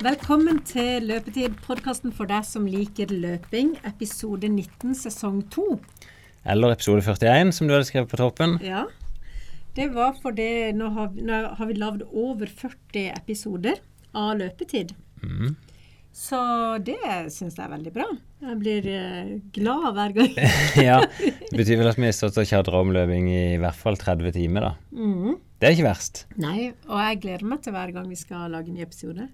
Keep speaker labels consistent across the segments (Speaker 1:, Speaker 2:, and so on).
Speaker 1: Velkommen til Løpetid, podkasten for deg som liker løping, episode 19, sesong 2.
Speaker 2: Eller episode 41, som du hadde skrevet på toppen.
Speaker 1: Ja, det var fordi nå har, nå har vi lagd over 40 episoder av løpetid.
Speaker 2: Mm.
Speaker 1: Så det syns jeg er veldig bra. Jeg blir eh, glad hver gang.
Speaker 2: ja, Det betyr vel at vi har stått og tjadra om løping i i hvert fall 30 timer, da.
Speaker 1: Mm.
Speaker 2: Det er ikke verst.
Speaker 1: Nei, og jeg gleder meg til hver gang vi skal lage en ny episode.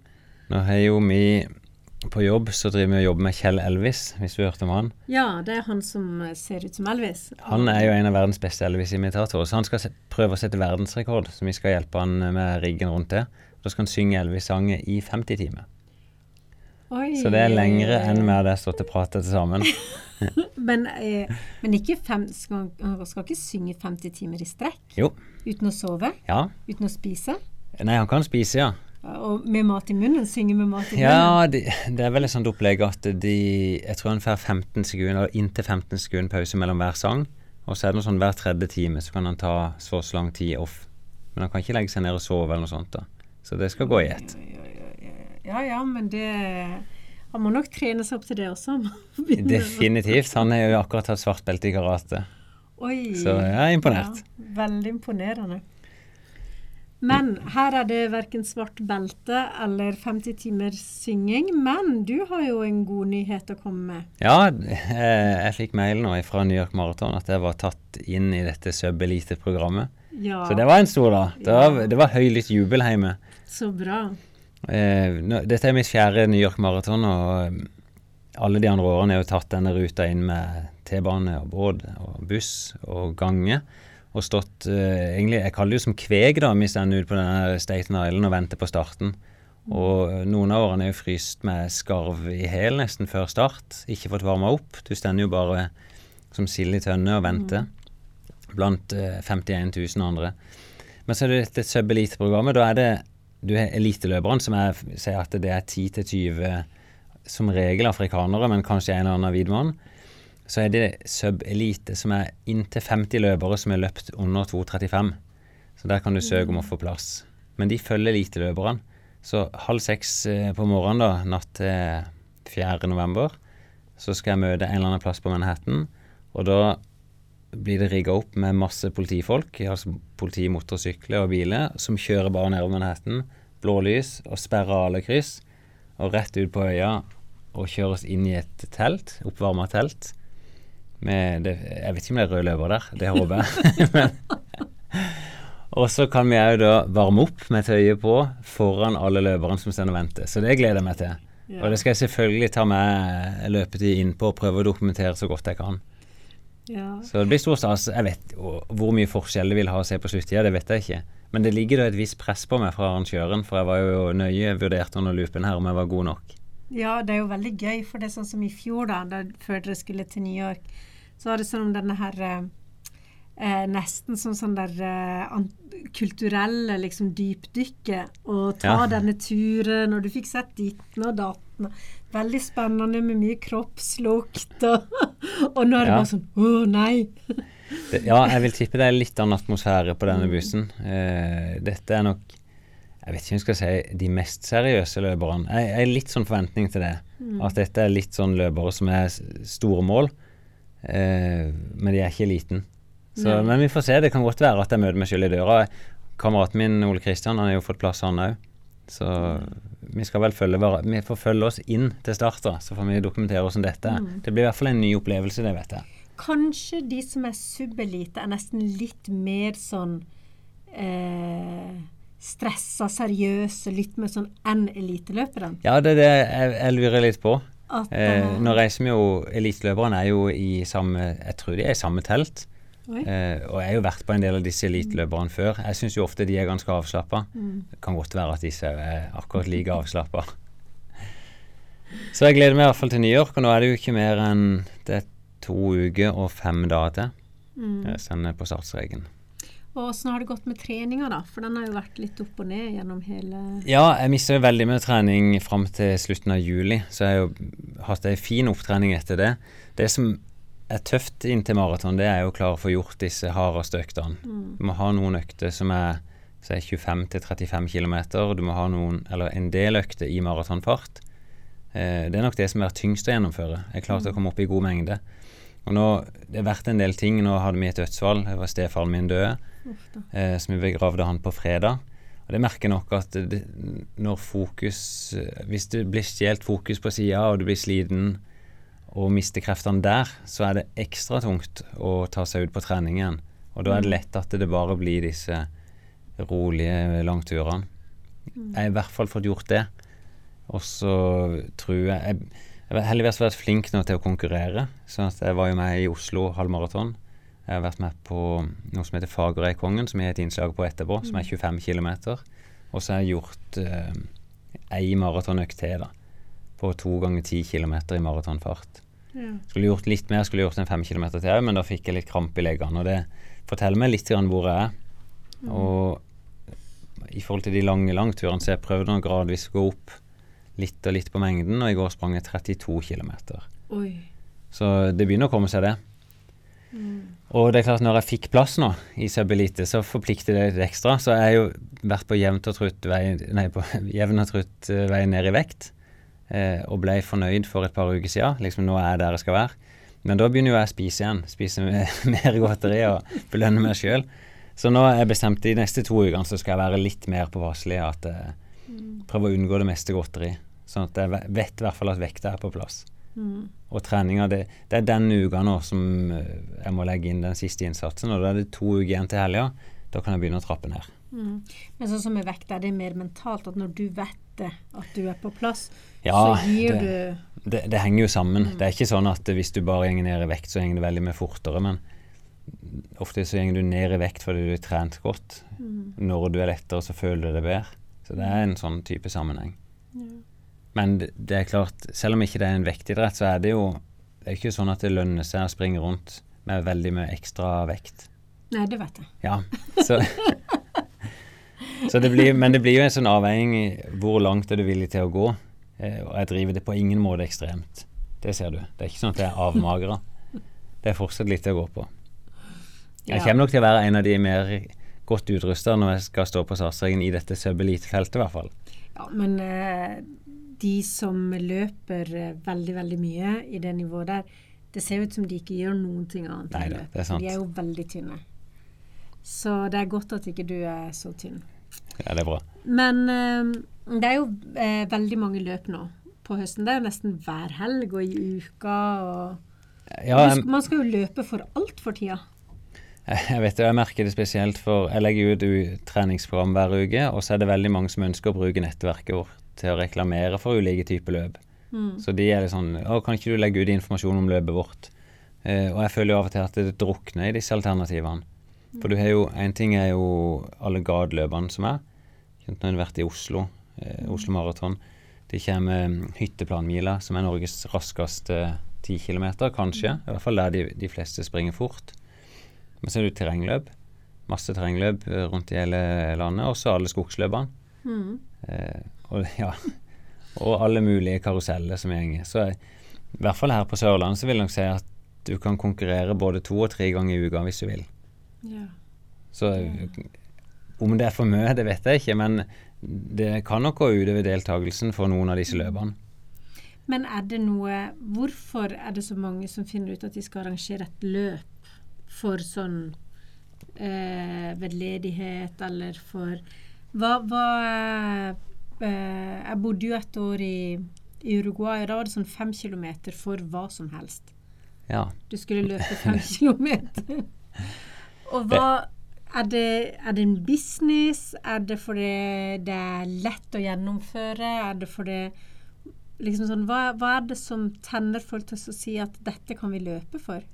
Speaker 2: Nå har jo vi på jobb så driver vi og jobber med Kjell Elvis, hvis du hørte om han.
Speaker 1: Ja, det er han som eh, ser ut som Elvis.
Speaker 2: Han er jo en av verdens beste Elvis-imitatorer, så han skal prøve å sette verdensrekord. Så vi skal hjelpe han med riggen rundt det. Da skal han synge Elvis-sanger i 50 timer.
Speaker 1: Oi.
Speaker 2: Så det er lengre enn vi hadde stått og pratet til sammen.
Speaker 1: Men, eh, men fem, skal, han skal ikke synge 50 timer i strekk?
Speaker 2: Jo.
Speaker 1: Uten å sove?
Speaker 2: Ja.
Speaker 1: Uten å spise?
Speaker 2: Nei, han kan spise, ja.
Speaker 1: Og med mat i munnen? Synge med mat i munnen?
Speaker 2: Ja, de, det er vel et sånt opplegg at de Jeg tror han får 15 sekunder, eller inntil 15 sekunder pause mellom hver sang. Og så er det noe sånn hver tredje time så kan han ta så og så lang tid off. Men han kan ikke legge seg ned og sove eller noe sånt. da. Så det skal gå i ett.
Speaker 1: Ja ja, men det Han må nok trene seg opp til det også.
Speaker 2: Definitivt. Han har jo akkurat tatt svart belte i karate.
Speaker 1: Oi.
Speaker 2: Så jeg er imponert.
Speaker 1: Ja, veldig imponerende. Men her er det verken svart belte eller 50 timers synging. Men du har jo en god nyhet å komme med.
Speaker 2: Ja, eh, jeg fikk mail nå fra New York Marathon at jeg var tatt inn i dette Sub Elite-programmet.
Speaker 1: Ja,
Speaker 2: Så det var en stor dag. Det var, det var høylytt jubel hjemme.
Speaker 1: så bra.
Speaker 2: Eh, dette er mitt fjerde New York Marathon, og eh, alle de andre årene har jeg jo tatt denne ruta inn med T-bane og båt og buss og gange. Og stått eh, egentlig, Jeg kaller det jo som kveg da, hvis jeg er ute på denne Staten Island og venter på starten. Og eh, noen av årene er jo fryst med skarv i hæl nesten før start. Ikke fått varma opp. Du stender jo bare som sild i tønne og venter. Blant eh, 51 000 andre. Men så er det dette Sub Elite-programmet. Da er det du har eliteløperne, som er, sier at det er 10-20 som regel afrikanere, men kanskje en eller annen hvit mann. Så er det sub-elite, som er inntil 50 løpere som har løpt under 2,35. Så der kan du søke om å få plass. Men de følger eliteløperne. Så halv seks eh, på morgenen da, natt til 4. november, så skal jeg møte en eller annen plass på Manhattan. Og da blir det rigga opp med masse politifolk, altså politi, motorsykler og biler, som kjører bare nedover Manhattan, blålys, og sperrer alle kryss, og rett ut på øya og kjøres inn i et telt, oppvarma telt. Med det, jeg vet ikke om det er rød løper der, det håper jeg. Og så kan vi òg da varme opp med tøyet på foran alle løperne som står og venter. Så det gleder jeg meg til.
Speaker 1: Ja.
Speaker 2: Og det skal jeg selvfølgelig ta med løpetid innpå og prøve å dokumentere så godt jeg kan.
Speaker 1: Ja.
Speaker 2: Så det blir stor stas. Jeg vet Hvor mye forskjell det vil ha å se på sluttida, det vet jeg ikke. Men det ligger da et visst press på meg fra arrangøren, for jeg var jo nøye vurdert under loopen her om jeg var god nok.
Speaker 1: Ja, det er jo veldig gøy, for det er sånn som i fjor, da, da før dere skulle til New York, så var det sånn om denne her eh, Nesten som sånn der eh, kulturelle liksom dypdykket. Og ta
Speaker 2: Ja.
Speaker 1: denne turen, og du fikk sett ditten og datten. Veldig spennende med mye kroppslukt. Og, og nå er det
Speaker 2: Ja.
Speaker 1: bare sånn Å, nei!
Speaker 2: Det, ja, jeg vil tippe det er litt annen atmosfære på denne bussen. Eh, dette er nok jeg vet ikke om jeg skal si de mest seriøse løperne. Jeg har litt sånn forventning til det. At dette er litt sånn løpere som er store mål, eh, men de er ikke liten. Så, men vi får se. Det kan godt være at jeg møter meg sjøl i døra. Kameraten min Ole Kristian han har jo fått plass, han òg. Så vi skal vel følge Vi får følge oss inn til start, da, så får vi dokumentere hvordan dette er. Det blir i hvert fall en ny opplevelse, det vet jeg.
Speaker 1: Kanskje de som er subelite, er nesten litt mer sånn eh, stressa, seriøse, litt mer sånn enn eliteløperne.
Speaker 2: Ja, det er det jeg, jeg lurer litt på. Eh,
Speaker 1: eh,
Speaker 2: nå reiser vi jo Eliteløperne er jo i samme Jeg tror de er i samme telt. Eh, og jeg har jo vært på en del av disse eliteløperne før. Jeg syns jo ofte de er ganske avslappa.
Speaker 1: Mm.
Speaker 2: Det kan godt være at disse er akkurat like avslappa. Så jeg gleder meg i hvert fall til New York, og nå er det jo ikke mer enn det er to uker og fem dager til.
Speaker 1: Mm.
Speaker 2: Jeg sender på startstreken.
Speaker 1: Og åssen har det gått med treninga, da? For den har jo vært litt opp og ned gjennom hele
Speaker 2: Ja, jeg mista veldig mye trening fram til slutten av juli, så jeg har jo hatt ei fin opptrening etter det. Det som er tøft inntil maraton, det er jo å klare å få gjort disse hardeste øktene.
Speaker 1: Mm.
Speaker 2: Du må ha noen økter som er er 25-35 km. Du må ha noen, eller en del økter i maratonfart. Eh, det er nok det som er tyngst å gjennomføre. Jeg klarte å komme opp i god mengde. Og nå, Det har vært en del ting. Nå hadde vi et dødsfall. Det var stefaren min døde. Eh, så vi begravde han på fredag. Og Det merker nok at det, når fokus Hvis det blir stjålet fokus på sida, og du blir sliten og mister kreftene der, så er det ekstra tungt å ta seg ut på trening igjen. Og da er det lett at det bare blir disse rolige langturene. Jeg har i hvert fall fått gjort det. Og så tror jeg Jeg, jeg har heldigvis vært flink nå til å konkurrere. sånn at jeg var jo med i Oslo halvmaraton. Jeg har vært med på noe som heter Fagerøykongen, som jeg har et innslag på etterpå, som er 25 km. Og så har jeg gjort eh, ei maratonøkt til, da. På to ganger ti km i maratonfart.
Speaker 1: Ja.
Speaker 2: Skulle gjort litt mer, skulle gjort en fem km til òg, men da fikk jeg litt krampe i leggene. Og det forteller meg litt grann hvor jeg er. Og i forhold til de lange langturene, så jeg prøvde å gradvis gå opp litt og litt på mengden, og i går sprang jeg 32 km. Så det begynner å komme seg, det. Og det er klart, når jeg fikk plass nå i Subelite, så forplikter det litt ekstra. Så jeg har jo vært på jevnt og trutt vei, nei, på jevn og trutt eh, vei ned i vekt, eh, og ble fornøyd for et par uker siden. Liksom nå er jeg der jeg skal være. Men da begynner jo jeg å spise igjen. Spise mer, mer godteri og belønne meg sjøl. Så nå er jeg bestemt de neste to ukene så skal jeg være litt mer påpasselig. At jeg prøver å unngå det meste godteri. Sånn at jeg vet i hvert fall at vekta er på plass.
Speaker 1: Mm.
Speaker 2: Og treninga, det, det er denne uka nå som eh, jeg må legge inn den siste innsatsen. Og da er det to uker igjen til helga. Da kan jeg begynne å trappe ned.
Speaker 1: Mm. Men sånn som med vekt, er det mer mentalt at når du vet det, at du er på plass,
Speaker 2: Ja,
Speaker 1: så gir
Speaker 2: det-
Speaker 1: du
Speaker 2: Det, det henger jo sammen. Det er ikke sånn at hvis du bare går ned i vekt, så går det veldig mye fortere. Men ofte så går du ned i vekt fordi du har trent godt. Når du er lettere, så føler du det bedre. Så det er en sånn type sammenheng. Men det, er klart, selv om ikke det er en vektidrett, så er det jo det er ikke sånn at det lønner seg å springe rundt med veldig mye ekstra vekt.
Speaker 1: Nei, det vet jeg.
Speaker 2: Ja, så, så det blir, Men det blir jo en sånn avveining hvor langt er du villig til å gå. Eh, og jeg driver det på ingen måte ekstremt. Det ser du. Det er ikke sånn at jeg er avmagra. Det er fortsatt litt å gå på. Jeg kommer nok til å være en av de mer godt utrusta når jeg skal stå på startstreken i dette sub-elite-feltet, i hvert fall.
Speaker 1: Ja, men eh, de som løper eh, veldig, veldig mye i det nivået der, det ser ut som de ikke gjør noen ting annet enn å løpe.
Speaker 2: det er sant.
Speaker 1: De er jo veldig tynne. Så det er godt at ikke du er så tynn.
Speaker 2: Ja, det er bra.
Speaker 1: Men eh, det er jo eh, veldig mange løp nå på høsten. Det er jo nesten hver helg og i uka. og
Speaker 2: Ja, jeg,
Speaker 1: Man skal jo løpe for alt for tida.
Speaker 2: jeg vet det, jeg merker det spesielt for Jeg legger ut treningsprogram hver uke, og så er det veldig mange som ønsker å bruke nettverket vårt til å reklamere for ulike typer løp. Så de er litt sånn Å, kan ikke du legge ut informasjon om løpet vårt? Eh, og jeg føler jo av og til at det drukner i disse alternativene. For du har jo En ting er jo alle gateløpene som er. Nå har vært i Oslo, eh, Oslo Maraton. Det kommer mm, hytteplanmila, som er Norges raskeste 10 km, kanskje. I hvert fall der de, de fleste springer fort. Men så er det terrengløp. Masse terrengløp eh, rundt i hele landet. Også alle skogsløpene.
Speaker 1: Mm.
Speaker 2: Eh, og, ja, og alle mulige karuseller som gjenger. Så i hvert fall her på Sørlandet så vil jeg nok si at du kan konkurrere både to og tre ganger i uka hvis du vil.
Speaker 1: Ja.
Speaker 2: Så om det er for mye, det vet jeg ikke, men det kan nok gå utover deltakelsen for noen av disse løpene.
Speaker 1: Men er det noe Hvorfor er det så mange som finner ut at de skal arrangere et løp for sånn eh, vedledighet, eller for Hva, hva Jeg bodde jo et år i, i Uruguay, og da var det sånn fem kilometer for hva som helst.
Speaker 2: Ja.
Speaker 1: Du skulle løpe fem kilometer. Og hva er det, er det en business? Er det fordi det er lett å gjennomføre? Er det fordi liksom sånn, hva, hva er det som tenner folk til å si at dette kan vi løpe for?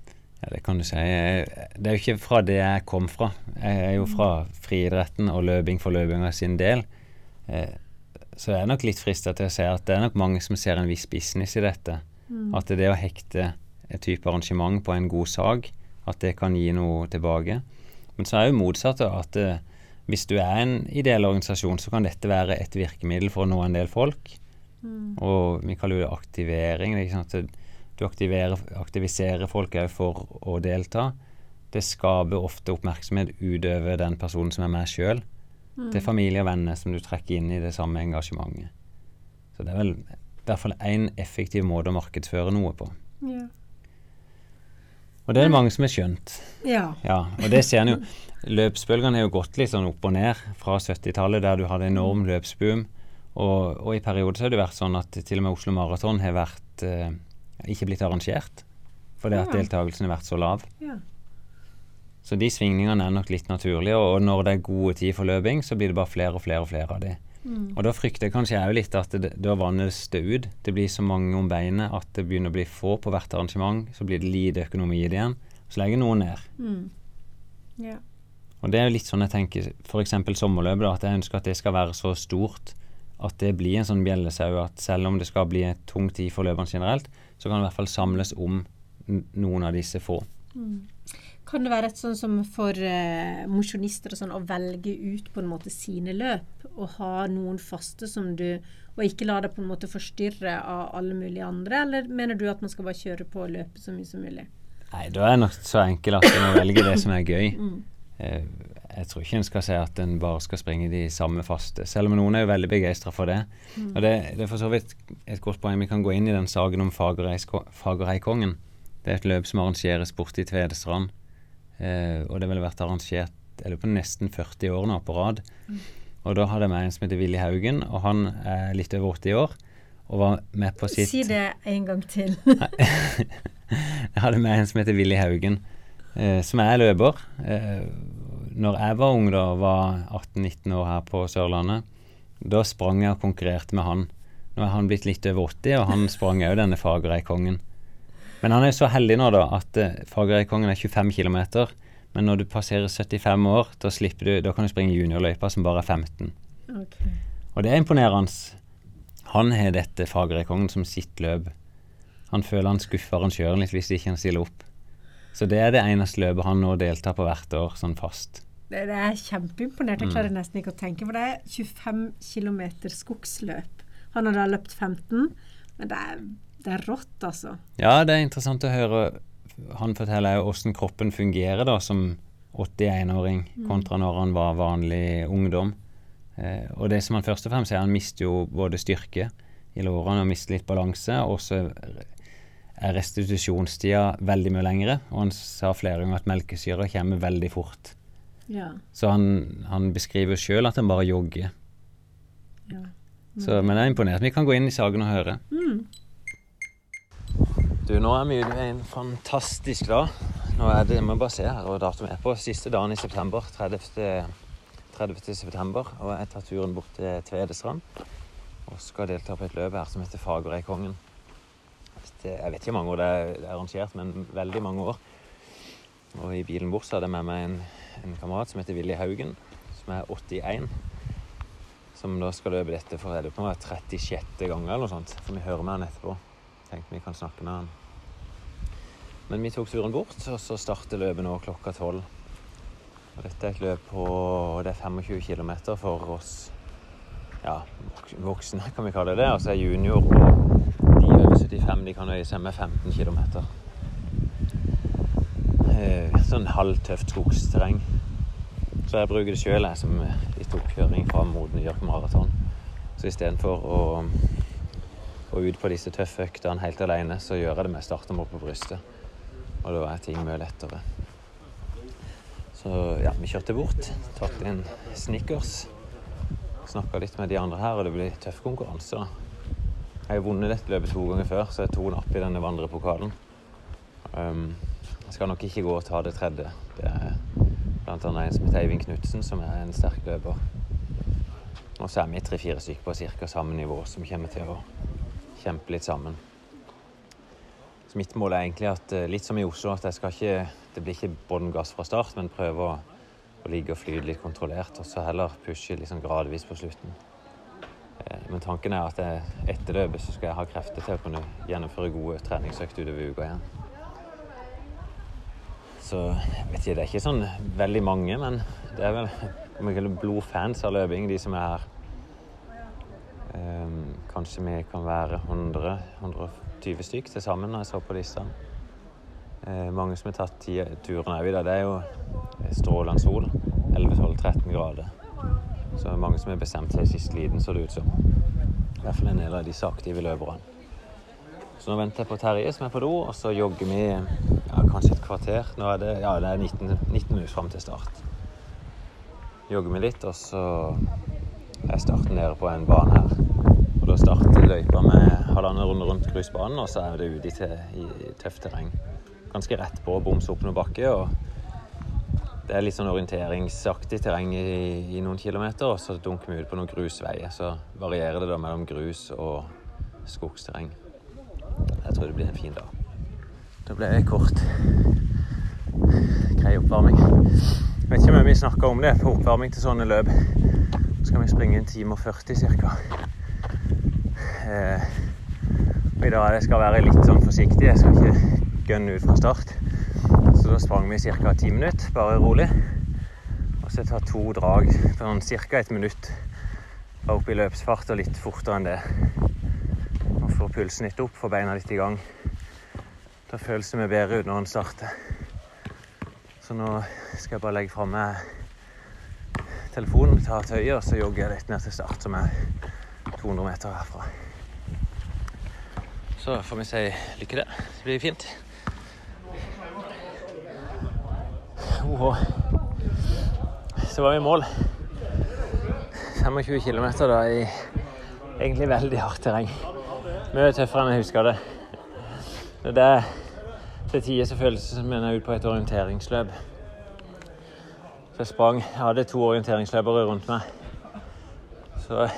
Speaker 2: Ja, det kan du si. Det er jo ikke fra det jeg kom fra. Jeg er jo fra friidretten og løping for løpinga sin del. Så jeg er nok litt frista til å si at det er nok mange som ser en viss business i dette. At det å hekte et type arrangement på en god sak, at det kan gi noe tilbake. Men så er jo motsatt at eh, hvis du er en ideell organisasjon, så kan dette være et virkemiddel for å nå en del folk. Og vi kaller jo det aktivering. Du aktiviserer folk òg for å delta. Det skaper ofte oppmerksomhet utover den personen som er med sjøl. Det er familie og venner som du trekker inn i det samme engasjementet. Så det er vel i hvert fall én effektiv måte å markedsføre noe på.
Speaker 1: Ja.
Speaker 2: Og det er det mange som har skjønt.
Speaker 1: ja.
Speaker 2: Ja, og det ser en jo. Løpsbølgene har jo gått litt sånn opp og ned fra 70-tallet, der du hadde enorm løpsboom. Og, og i perioder så har det vært sånn at til og med Oslo Maraton har vært eh, ikke blitt arrangert. Fordi at deltakelsen har vært så lav.
Speaker 1: ja.
Speaker 2: Så de svingningene er nok litt naturlige. Og når det er gode tid for løping, så blir det bare flere og flere og flere av de.
Speaker 1: Mm.
Speaker 2: Og da frykter jeg kanskje òg litt at det, da vannes det ut. Det blir så mange om beinet at det begynner å bli få på hvert arrangement. Så blir det lite økonomi i det igjen. Så legger noen ned.
Speaker 1: Mm. ja.
Speaker 2: Og det er jo litt sånn jeg tenker f.eks. sommerløpet, at jeg ønsker at det skal være så stort at det blir en sånn bjellesau at selv om det skal bli en tung tid for løperne generelt, så kan det i hvert fall samles om noen av disse få.
Speaker 1: Kan det være et sånn som for eh, mosjonister sånn, å velge ut på en måte sine løp, og ha noen faste som du Og ikke la deg på en måte forstyrre av alle mulige andre, eller mener du at man skal bare kjøre på og løpe så mye som mulig?
Speaker 2: Nei, da er det nok så enkelt at en må velge det som er gøy.
Speaker 1: Mm.
Speaker 2: Eh, Jeg tror ikke en skal si at en bare skal springe de samme faste, selv om noen er jo veldig begeistra for det. Og det, det er for så vidt et godt poeng. Vi kan gå inn i den saken om Fagerheikongen. Det er et løp som arrangeres borte i Tvedestrand. Eh, og det ville vært arrangert eller på nesten 40 år nå på rad. Og da hadde jeg med en som heter Willy Haugen, og han er litt over 80 år. Og var med på sitt
Speaker 1: Si det en gang til.
Speaker 2: Jeg hadde med en som heter Willy Haugen, eh, som er løper. Eh, når jeg var ung, da, var 18-19 år her på Sørlandet, da sprang jeg og konkurrerte med han. Nå er han blitt litt over 80, og han sprang òg denne Fagerøykongen. Men han er så heldig nå, da, at eh, Fagerøykongen er 25 km. Men når du passerer 75 år, da, du, da kan du springe juniorløypa som bare er 15.
Speaker 1: Ok.
Speaker 2: Og det er imponerende. Han har dette Fagerøykongen som sitt løp. Han føler han skuffer arrangøren litt hvis ikke han stiller opp. Så det er det eneste løpet han nå deltar på hvert år, sånn fast.
Speaker 1: Det, det er kjempeimponert. Jeg
Speaker 2: Mm.
Speaker 1: klarer nesten ikke å tenke, for det er 25 km skogsløp. Han har da løpt 15, men det er, det er rått, altså.
Speaker 2: Ja, det er interessant å høre. Han forteller jo hvordan kroppen fungerer da som 81-åring kontra når han var vanlig ungdom. Eh, og det som han først og fremst sier, han mister jo både styrke i lårene og mister litt balanse. Og så er restitusjonstida veldig mye lengre. Og han sa flere ganger at melkesyra kommer veldig fort.
Speaker 1: Ja.
Speaker 2: Så han, han beskriver sjøl at han bare jogger.
Speaker 1: ja.
Speaker 2: Så, men jeg er imponert. Vi kan gå inn i saken og høre.
Speaker 1: Mm.
Speaker 2: Du, nå er vi ute i en fantastisk dag. Nå er det, jeg må bare se her og datoen er på. Siste dagen i september. 30. 30. september. Og jeg tar turen bort til Tvedestrand. Og skal delta på et løp her som heter Fagerøykongen. Jeg vet ikke hvor mange år det er er arrangert, men veldig mange år. Og i bilen bort så hadde jeg med meg en, en kamerat som heter Willy Haugen, som er 81. Som da skal løpe dette for er det er 36. gang eller noe sånt. For vi hører med han etterpå. Tenkte vi kan snakke med han. Men vi tok turen bort, og så starter løpet nå klokka tolv. Dette er et løp på det er 25 km for oss ja, voksne, kan vi kalle det. Og så er junior og de over 75 de kan nøye seg med 15 km. Eh, sånn halvtøft skogsterreng. Så jeg bruker det sjøl som litt oppkjøring fram mot New York Marathon. Så istedenfor å gå ut på disse tøffe øktene helt alene, så gjør jeg det med startnummer på brystet. Og da er ting mye lettere. Så ja, vi kjørte bort, tatt inn Snickers. Snakka litt med de andre her, og det blir tøff konkurranse. da. Jeg har vunnet dette løpet to ganger før, så jeg tok opp i denne vandrepokalen. Um, jeg skal nok ikke gå og ta det tredje. Det er blant annet en som heter Eivind Knutsen, som er en sterk løper. Og så er vi tre-fire stykker på ca. samme nivå som kommer til å kjempe litt sammen. Så mitt mål er egentlig at eh, litt som i Oslo, at jeg skal ikke Det blir ikke bånn gass fra start, men prøve å, å ligge og flyte litt kontrollert, og så heller pushe liksom gradvis på slutten. Eh, Men tanken er at jeg, etter løpet så skal jeg ha krefter til å kunne gjennomføre gode treningsøkter utover uka igjen. Så jeg vet ikke, det er ikke sånn veldig mange, men det er vel blodfans av løping, de som er her. Ehm, kanskje vi kan være 100, 120 stykk til sammen når jeg så på disse. Eh, mange som har tatt turen òg i dag. Det er jo strålende sol. 11-12-13 grader. Så mange som har bestemt seg sist liten, så det ut som. I hvert fall en del av disse aktive løperne. Så nå venter jeg på Terje som er på do, og så jogger vi ja, kanskje et kvarter. Nå er det, ja, det er 19, 19 minutter fram til start. Jogger vi litt, og så er starten nede på en bane her. Og da starter løypa med halvannen runde rundt grusbanen, og så er det ute til, i tøft terreng. Ganske rett på å bomse opp noen bakke. og det er litt sånn orienteringsaktig terreng i, i, noen kilometer, og så dunker vi ut på noen grusveier. Så varierer det da mellom grus og skogsterreng. Jeg tror det blir en fin dag. Da ble det kort, grei oppvarming. Jeg vet ikke om vi snakker om det på oppvarming til sånne løp. Skal vi springe en time og 40 ca. Eh, og I dag skal jeg være litt sånn forsiktig. Jeg skal ikke gønne ut fra start. Så da sprang vi ca. ti minutter, bare rolig. Og så tar to drag på sånn ca. et minutt. Bare opp i løpsfart og litt fortere enn det Og får pulsen litt opp, får beina litt i gang. Da føles det mye bedre ut når en starter. Så nå skal jeg bare legge fra meg telefonen, tar til og så jogger jeg litt ned til start, som er 200 meter herfra. Så får vi si lykke til. Det blir fint. Oho. Så var vi i mål. 25 km da i egentlig veldig hardt terreng. Mye tøffere enn jeg husker det. Det er til tider så føles det som en er ute på et orienteringsløp. Så jeg sprang Jeg hadde to orienteringsløpere rundt meg. Så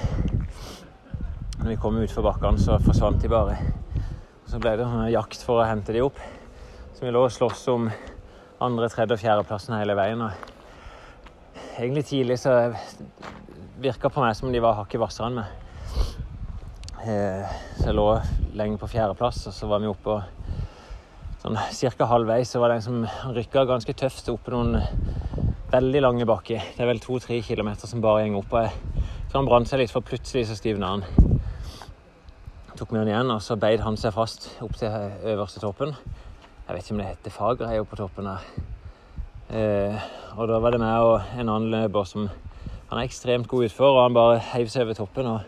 Speaker 2: når vi kom utfor bakkene, så forsvant de bare. Så ble det en jakt for å hente de opp. Så vi lå og sloss om andre, tredje og fjerdeplassen hele veien. Og egentlig tidlig så virka på meg som de var hakket hvassere enn meg. Eh, så jeg lå lenge på fjerdeplass, og så var vi oppe sånn ca. halvveis. Så var det en som rykka ganske tøft opp noen veldig lange bakke. Det er vel to-tre kilometer som bare går opp. Så han brant seg litt, for plutselig så stivna han. Tok med han igjen, og så beid han seg fast opp til øverste toppen. Jeg vet ikke om det heter Fagerheia på toppen her. Eh, og da var det meg og en annen løper som Han er ekstremt god utfor, og han bare heiv seg over toppen. og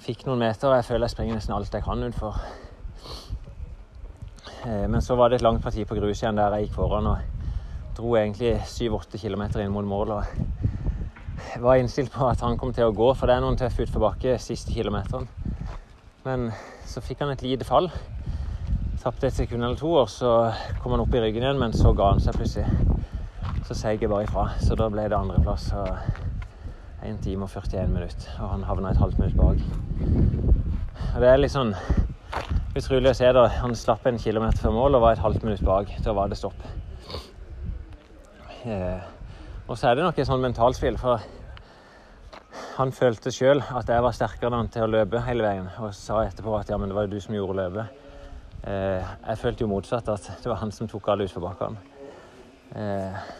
Speaker 2: fikk noen meter, jeg føler jeg springer nesten alt jeg kan utfor. Eh, men så var det et langt parti på grus igjen der jeg gikk foran og dro egentlig 7-8 km inn mot mål. Og var innstilt på at han kom til å gå, for det er noen tøffe utforbakke siste kilometeren. Men så fikk han et lite fall. Tapte et sekund eller to, og så kom han opp i ryggen igjen, men så ga han seg plutselig. Så seig jeg bare ifra, så da ble det andreplass. 1 time og 41 minutter, og han havna et halvt minutt bak. Og Det er litt sånn utrolig å se. da, Han slapp en kilometer før mål og var et halvt minutt bak. Da var det stopp. Eh, og så er det nok et sånn mentalspill, for han følte sjøl at jeg var sterkere enn han til å løpe hele veien, og sa etterpå at ja, men det var jo du som gjorde løpet. Eh, jeg følte jo motsatt, at det var han som tok alle utforbakkene. Eh,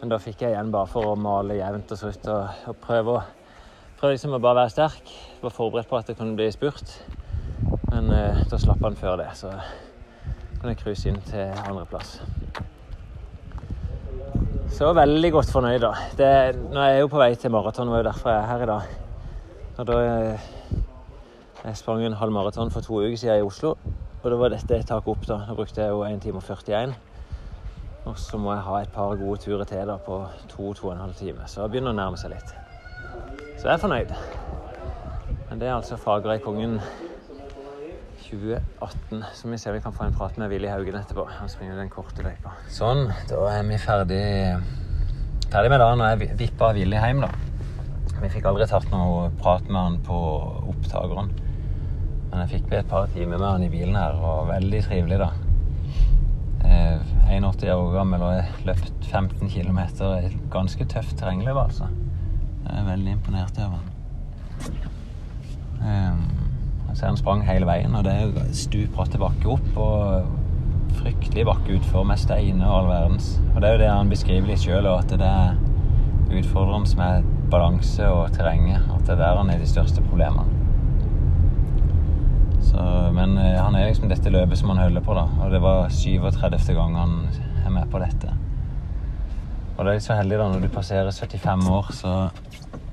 Speaker 2: men da fikk jeg igjen bare for å male jevnt og trutt og, og prøve, prøve liksom å bare være sterk. Var forberedt på at det kunne bli spurt. Men eh, da slapp han før det, så kan jeg cruise inn til andreplass. Så veldig godt fornøyd, da. Det, nå er jeg jo på vei til maraton, det var jo derfor jeg er her i dag. Og da eh, Jeg sprang en halv maraton for to uker siden i Oslo, og da var dette et tak opp. da. Da brukte jeg jo 1 time og 41. Og så må jeg ha et par gode turer til da på to-to og en halv time. Så det begynner å nærme seg litt. Så jeg er fornøyd. Men det er altså Fagerøykongen 2018. Så vi ser vi kan få en prat med Willy Haugen etterpå. Han springer den korte løypa. Sånn, da er vi ferdig, ferdig med dagen. Og jeg vippa Willy hjem, da. Vi fikk aldri tatt noe prat med han på opptakeren. Men jeg fikk et par timer med han i bilen her, og veldig trivelig, da. 81 år gammel og har løpt 15 km i ganske tøft terrengløp, altså. Jeg er veldig imponert over han. Um, ser han sprang hele veien, og det er stupbratte bakke opp og fryktelig bakke utfor med steiner og all verdens. Og det er jo det han beskriver litt sjøl, at det er utfordrende med balanse og terrenget. At det er der han er de største problemene. Så, men eh, han er liksom dette løpet som han holder på, da. Og det var 37. gang han er med på dette. Og det er litt så heldig, da, når du passerer 75 år, så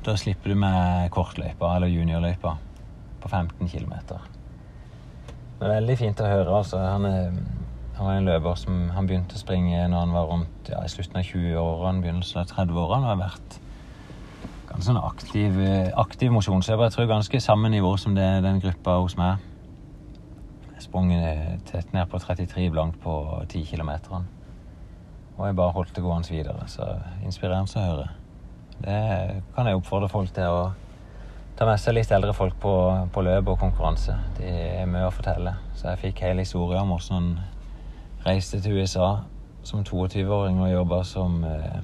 Speaker 2: Da slipper du med kortløypa, eller juniorløypa, på 15 km. Det er veldig fint å høre. altså. Han, er, han var en løper som han begynte å springe når han var rundt ja, i slutten av 20-årene, begynnelsen av 30-årene. og har vært ganske sånn aktiv, aktiv mosjonsløper. Jeg tror ganske samme nivå som det er den gruppa hos meg. Jeg sprang tett ned på 33 blankt på 10 km. Og jeg bare holdt det gående videre. Så inspirerende å høre. Det kan jeg oppfordre folk til å ta med seg litt eldre folk på, på løp og konkurranse. De er mye å fortelle. Så jeg fikk hele historien om hvordan han reiste til USA som 22-åring og jobba som eh,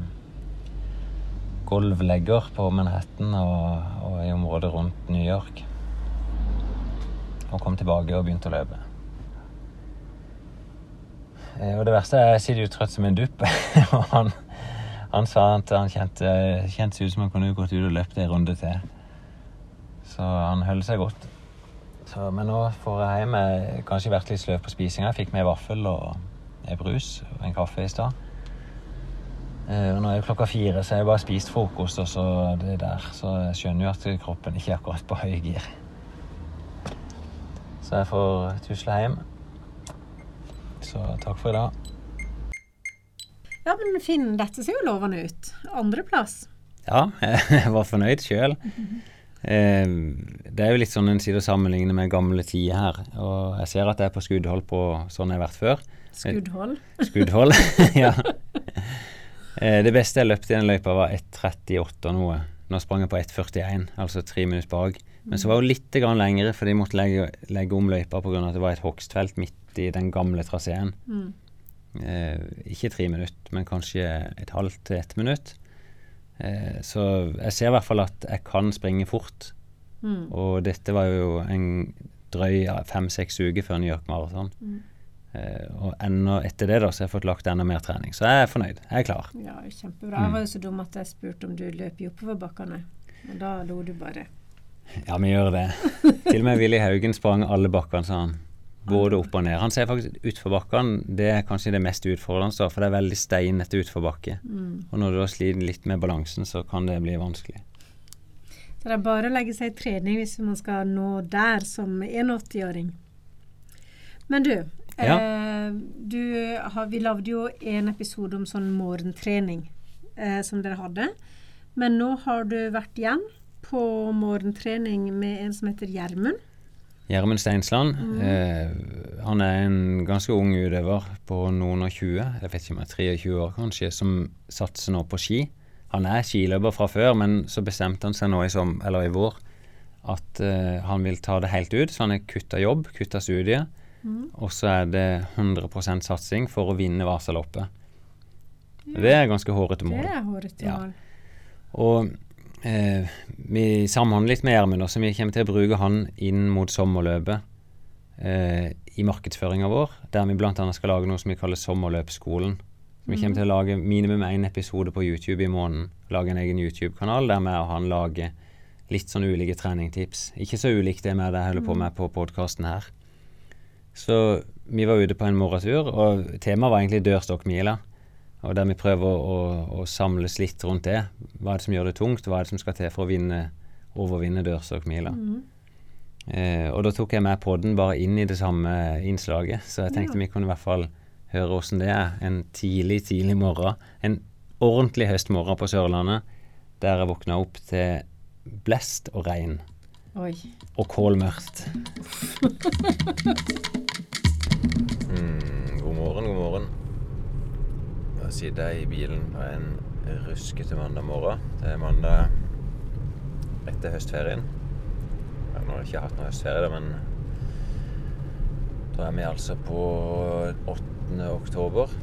Speaker 2: golvlegger på Manhattan og, og, i området rundt New York. Og kom tilbake og begynte å løpe. Eh, og det verste er at jeg sitter jo trøtt som en dupp. han han sa at han kjente, kjente ut som han kunne gått ut og løpt en runde til. Så han holdt seg godt. Så, men nå får jeg hjem. Jeg kanskje vært litt sløv på spisinga. Jeg fikk med vaffel og en brus og en kaffe i stad. Eh, og nå er det klokka fire, så jeg har bare spist frokost og så det der. Så jeg skjønner jo at kroppen ikke er akkurat på høy gir. Så jeg får tusle hjem. Så takk for i dag.
Speaker 1: Ja, men Finn, dette ser jo lovende ut. Andreplass.
Speaker 2: Ja, jeg var fornøyd sjøl. Eh, det er jo litt sånn en side å sammenligne med gamle tider her. Og jeg ser at jeg er på skuddhold på sånn jeg har vært før.
Speaker 1: Skuddhold?
Speaker 2: Skuddhold, ja. Eh, det beste jeg løpte i den løypa, var 1,38 og noe. Nå sprang jeg på 1,41, altså tre minutter bak. Men så var det litt grann lengre, for de måtte legge, legge om løypa pga. at det var et hogstfelt midt i den gamle traseen. Mm. Eh, ikke tre minutter, men kanskje et halvt til ett minutt. Eh, så jeg ser i hvert fall at jeg kan springe fort. Mm. Og dette var jo en drøy fem-seks uker før New York Marathon. Mm. Eh, og enda etter det da, så har jeg fått lagt enda mer trening. Så jeg er fornøyd. Jeg er klar.
Speaker 1: Ja, Kjempebra. Jeg var jo så dum at jeg spurte om du løp i oppoverbakkene. Men da lo du bare.
Speaker 2: Ja, vi gjør det. Til og med Willy Haugen sprang alle bakkene, sa han. Både opp og ned. Han sier faktisk utforbakkene det er kanskje det mest utfordrende, for det er veldig steinete utforbakke. Mm. Og når du da sliter litt med balansen, så kan det bli vanskelig.
Speaker 1: Så det er bare å legge seg i trening hvis man skal nå der som 81-åring. Men du, ja. eh, du har, vi lagde jo en episode om sånn morgentrening eh, som dere hadde. Men nå har du vært igjen på morgentrening med en som heter Gjermund.
Speaker 2: Gjermund Steinsland. Mm. Eh, han er en ganske ung utøver på noen og 20, jeg vet ikke om jeg er 23 år kanskje, som satser nå på ski. Han er skiløper fra før, men så bestemte han seg nå i, som, i vår at eh, han vil ta det helt ut. Så han har kutta jobb, kutta studiet. Mm. Og så er det 100% satsing for å vinne Vasaloppet. Ja. Det er ganske hårete mål.
Speaker 1: Det er hårete mål. Ja.
Speaker 2: Og eh, vi samhandler litt med Gjermund, vi kommer til å bruke han inn mot sommerløpet eh, i markedsføringa vår, der vi bl.a. skal lage noe som vi kaller Sommerløpsskolen. Så vi kommer til å lage minimum én episode på YouTube i måneden. Lage en egen YouTube-kanal der vi og han lager litt sånn ulike treningstips. Ikke så ulikt det med det jeg holder på med på podkasten her. Så vi var ute på en morgentur, og temaet var egentlig dørstokkmila. Og der vi prøver å, å, å, samles litt rundt det. Hva er det som gjør det tungt? Hva er det som skal til for å vinne, overvinne dørstokkmila? Mm. Eh, og da tok jeg med podden bare inn i det samme innslaget, så jeg tenkte ja. vi kunne i hvert fall høre åssen det er en tidlig, tidlig morgen. En ordentlig høstmorgen på Sørlandet der jeg våkna opp til blest og regn.
Speaker 1: Oi.
Speaker 2: Og kålmørkt. mm, god morgen, god morgen. Da sitte i bilen på en ruskete mandag morgen. Det er mandag etter høstferien. Jeg har ikke hatt noe høstferie, men da er vi altså på 8. oktober.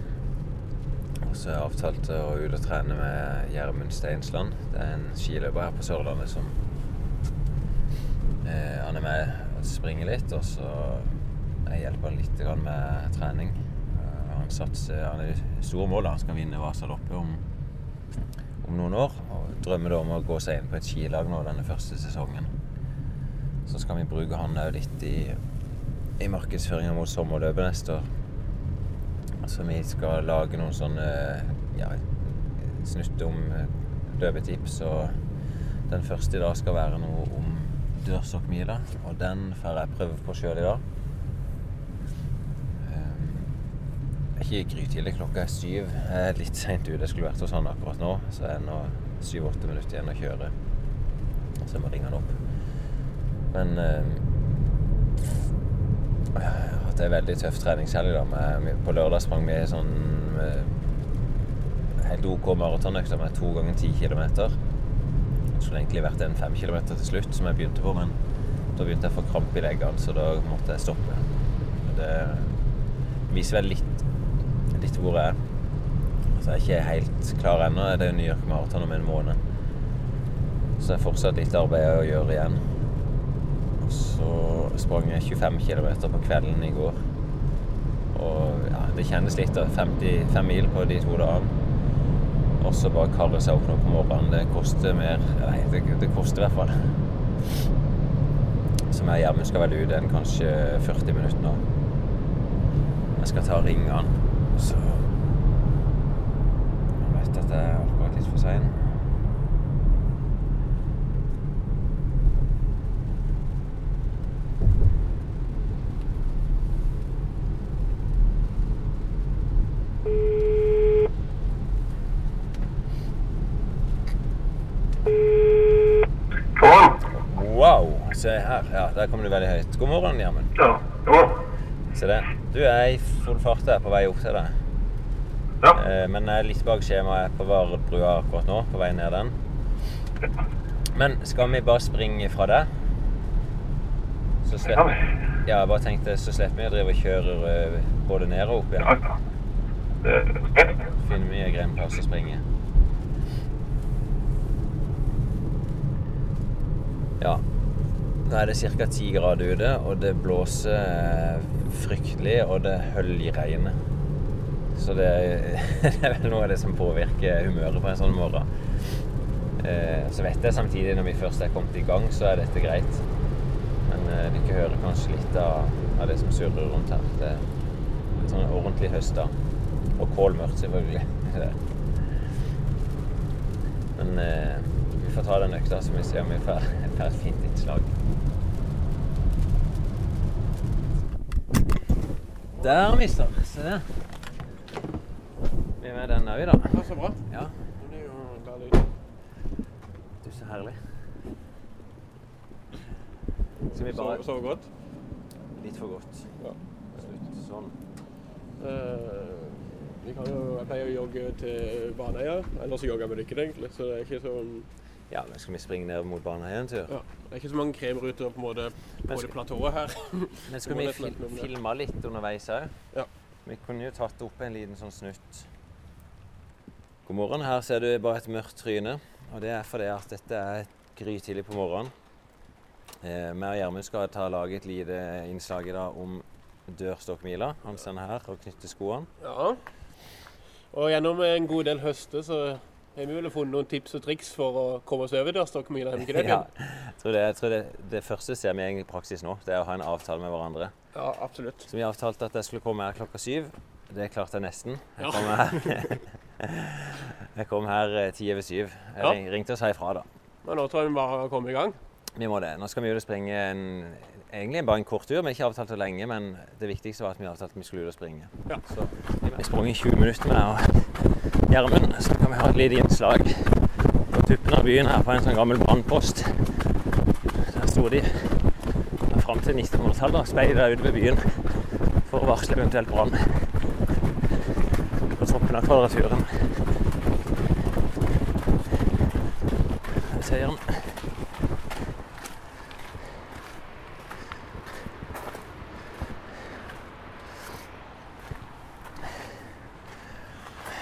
Speaker 2: Og så er jeg avtalt å ut og trene med Gjermund Steinsland. Det er en skiløper her på Sørlandet som eh, Han er med og springer litt, og så jeg hjelper han litt med trening han satser Han er store mål. Han skal vinne Vasaloppet om, om noen år. Og drømmer da om å gå seg inn på et skilag nå denne første sesongen. Så skal vi bruke han òg litt i, i markedsføringa mot sommerløpet neste år. Så vi skal lage noen sånne ja, snutter om løpetips og Den første i dag skal være noe om dørsokkmila. og den får jeg prøve på sjøl i dag. Eh, Det er ikke grytidlig, klokka er syv. Jeg er litt seint ute. Jeg skulle vært hos han akkurat nå, så er det nå syv-åtte minutter igjen å kjøre. Så jeg må ringe han opp. Men øh, jeg har hatt ei veldig tøff treningshelg. da. På lørdag sprang vi sånn eh, helt OK maratonøkta med to ganger ti kilometer. Det skulle egentlig vært en fem kilometer til slutt, som jeg begynte på, men da begynte jeg å få krampe i leggene, så da måtte jeg stoppe. Det viser vel litt, litt hvor jeg er. Så jeg er ikke helt klar ennå. Det er New York Marathon om en måned. Så det er fortsatt litt arbeid å gjøre igjen. Og så sprang jeg 25 km på kvelden i går. Og ja, det kjennes litt, da. 55 mil på de to dagene. Og så bare karre seg opp nå på morgenen. Det koster mer Nei, det, det koster i hvert fall. Så jeg hjemme skal vel ut en kanskje 40 minutter nå. Jeg skal ta ringene, så Jeg vet at jeg har gått litt for sein. Wow! Se her. Ja, der kom du veldig høyt. God morgen, Gjermund.
Speaker 3: Ja.
Speaker 2: Du er i full fart der på vei opp til deg.
Speaker 3: Ja.
Speaker 2: Eh, Men jeg er litt bak skjemaet på Vardbrua akkurat nå, på vei ned den. Men skal vi bare springe fra deg? Så slipper. Ja, jeg bare tenkte så slipper vi å drive og kjøre eh, både ned og opp igjen.
Speaker 3: ja. Er.
Speaker 2: Finner mye grein grei plass å springe. Ja. Nå er det ca. ti grader ute, og det blåser eh, fryktelig, og det høljeregner. Så det det er vel noe av det som påvirker humøret på en sånn morgen. Eh, Så vet jeg samtidig, når vi først er kommet i gang, så er dette greit. Men eh, dere hører kanskje litt av, av det som surrer rundt her. Det er en sånn ordentlig høst, da. Og kålmørkt, selvfølgelig. Men eh, vi får ta den økta, så vi ser om vi får et fint innslag. Der, mister. Se det. Vi er med den òg, da.
Speaker 4: Ja, så bra.
Speaker 2: Ja,
Speaker 4: Det er jo bra lyd.
Speaker 2: du, så herlig. Skal vi bare
Speaker 4: Sove godt.
Speaker 2: Litt for godt.
Speaker 4: Ja.
Speaker 2: Slutt. Sånn.
Speaker 4: Uh, vi kan jo, jeg pleier å jogge til Baneheia, eller så jogger jeg med dere egentlig. Så det er ikke sånn
Speaker 2: Ja, men skal vi springe ned mot Baneheia en tur?
Speaker 4: ja, Det er ikke så mange kremruter på måte på det platået her.
Speaker 2: Men skal vi fil filme litt underveis òg?
Speaker 4: Ja.
Speaker 2: Vi kunne jo tatt opp en liten sånn snutt. God morgen. Her ser du bare et mørkt tryne. Og det er fordi at dette er grytidlig på morgenen. Eh, og Gjermund skal ta lage et lite innslag i dag om dørstokkmila. Han sender her og knytter skoene.
Speaker 4: Ja. Og gjennom en god del høster så vi vel funnet noen tips og triks for å komme oss over dørstokkmila, har vi ikke det?
Speaker 2: Ja, jeg tror, det, jeg tror det, det første ser vi egentlig i praksis nå. Det er å ha en avtale med hverandre.
Speaker 4: ja, absolutt.
Speaker 2: Så vi avtalte at jeg skulle komme her klokka syv. Det klarte jeg nesten. Jeg kom her, jeg kom her eh, ti over syv. Jeg ringte og sa ifra, da.
Speaker 4: Men nå tror jeg vi bare har kommet i gang.
Speaker 2: Vi må det. Nå skal vi ut og springe en, egentlig bare en kort tur. Vi har ikke avtalt det lenge, men det viktigste var at vi avtalte at vi skulle ut og springe.
Speaker 4: Ja.
Speaker 2: Så vi sprang i 20 minutter med og Gjermund. Så kan vi ha et lite innslag på tuppen av byen her på en sånn gammel brannpost. Der sto de fram til 1900-tallet og speida ute ved byen for å varsle eventuelt brann. På toppen av kvadraturen. Der ser.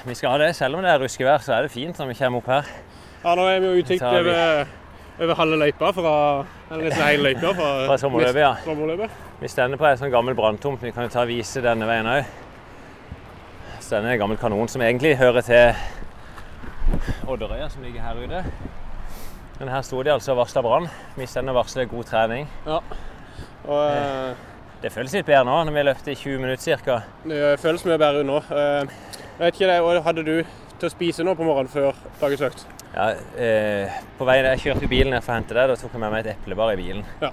Speaker 2: Vi skal ha det. Selv om det er ruskevær, så er det fint når vi kommer opp her.
Speaker 4: Ja, nå er vi jo utsikt
Speaker 2: vi-
Speaker 4: over, over halve løypa fra Eller nesten hele løypa fra,
Speaker 2: Fra sommerløpet, ja.
Speaker 4: sommerløpet.
Speaker 2: Vi stender på en sånn gammel branntomt. Vi kan jo ta og vise denne veien òg. Så denne er en gammel kanon som egentlig hører til Odderøya, som ligger her ute. Men her sto de altså og varsla brann. Vi stender og varsler god trening.
Speaker 4: Og eh,
Speaker 2: Det føles litt bedre nå, når vi har løpt i 20 minutter ca.
Speaker 4: det føles mye bedre nå. Eh, jeg vet ikke det, og Hadde du til å spise nå på morgenen før dagens økt?
Speaker 2: Ja, eh, på vei, Jeg kjørte bilen ned for å hente det. Da tok jeg med meg et eplebar i bilen.
Speaker 4: Ja.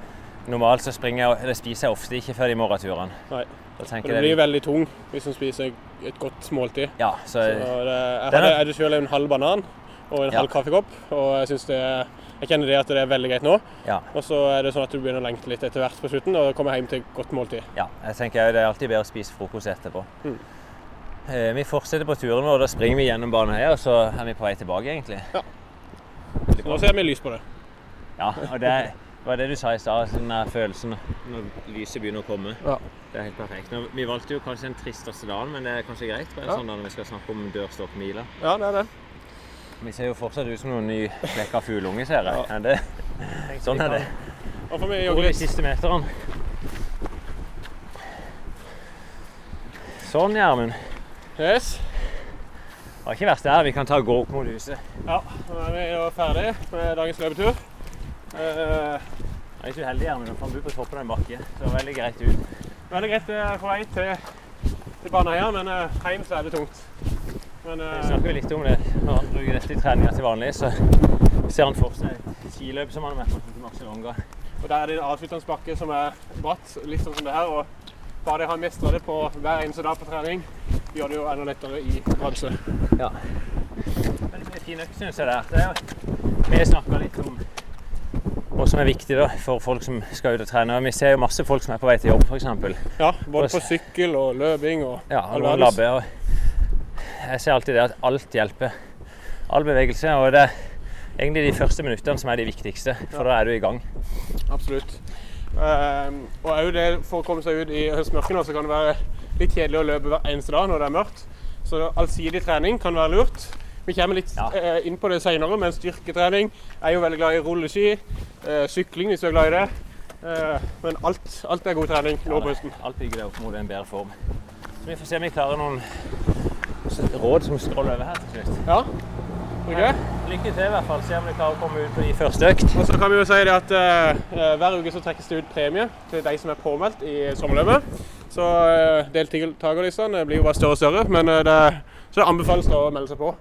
Speaker 2: Normalt så springer jeg, eller spiser jeg ofte ikke før de morgenturene.
Speaker 4: Nei.
Speaker 2: Da
Speaker 4: det
Speaker 2: jeg
Speaker 4: blir veldig tung hvis man spiser et godt måltid.
Speaker 2: Ja, så,
Speaker 4: Så det, jeg hadde, jeg selv en halv banan og en
Speaker 2: Ja.
Speaker 4: halv kaffekopp. Og jeg, det, jeg kjenner det at det er veldig greit nå.
Speaker 2: ja,
Speaker 4: Og så er det sånn at du begynner å lengte litt etter hvert på slutten, og kommer hjem til et godt måltid.
Speaker 2: ja. Jeg tenker det er alltid bedre å spise frokost etterpå.
Speaker 4: Mm.
Speaker 2: Eh, vi fortsetter på turen vår. Da springer vi gjennom Baneheia, og så er vi på vei tilbake, egentlig.
Speaker 4: Ja. Så nå ser vi lys på det.
Speaker 2: Ja, og det var det du sa i stad, den der følelsen når lyset begynner å komme.
Speaker 4: Ja.
Speaker 2: Det er helt perfekt. Nå, vi valgte jo kanskje den tristeste dagen, men det er kanskje greit på en
Speaker 4: Ja.
Speaker 2: sånn dag når vi skal snakke om dørstokkmila.
Speaker 4: Ja, det er det.
Speaker 2: Vi ser jo fortsatt ut som noen nyklekka fugleunger, ser jeg.
Speaker 4: Ja.
Speaker 2: Er det? Sånn er det. Hvor er de siste meterne? Sånn, Gjermund.
Speaker 4: Yes.
Speaker 2: Det var ikke verst der. Vi kan ta og gå opp mot huset.
Speaker 4: Ja, nå er vi jo ferdig med dagens løpetur. Eh,
Speaker 2: Jeg er ikke uheldig, Gjermund. Han bor på toppen av en bakke. Så det var veldig greit ut.
Speaker 4: veldig greit eh, på vei til, til Baneheia, men eh, hjem så er det tungt. Men eh,
Speaker 2: snakker jo litt om det. Når han bruker dette i treninga til vanlig, så ser han for seg skiløp som han har vært på til Marcialonga.
Speaker 4: og der er det en avsluttende bakke som er bratt, litt sånn som det her. og bare det han mestrer det på hver eneste dag på trening, gjør det jo enda lettere i bransje.
Speaker 2: Ja. Men det er fin økt, syns jeg det er. Er vi snakka litt om hva som er viktig da, for folk som skal ut og trene. Og Vi ser jo masse folk som er på vei til jobb, f.eks.
Speaker 4: Ja, både på sykkel og løping og
Speaker 2: Ja,
Speaker 4: all
Speaker 2: og
Speaker 4: verdens.
Speaker 2: Og jeg ser alltid det at alt hjelper. All bevegelse. Og det er egentlig de første minuttene som er de viktigste, for da er du i gang.
Speaker 4: Absolutt. Ehm, og òg det for å komme seg ut i høstmørket nå, så kan det være litt kjedelig å løpe hver eneste dag når det er mørkt. Så allsidig trening kan være lurt. Vi kommer litt
Speaker 2: Ja.
Speaker 4: eh, inn på det senere, men styrketrening er jo veldig glad i rulleski. Eh, sykling hvis du er glad i det. Eh, men alt, alt er god trening nå på høsten.
Speaker 2: Alt bygger det opp mot en bedre form. Så vi får se om vi klarer noen råd som scroller over her til slutt.
Speaker 4: Ja, det?
Speaker 2: Lykke til i hvert fall. Se om du klarer å komme ut på de første økt.
Speaker 4: Og så kan vi jo si det at uh, hver uke så trekkes det ut premie til de som er påmeldt i sommerløpet. Så uh, deltakerlistene blir jo bare større og større, men uh, det, så det anbefales da å melde seg på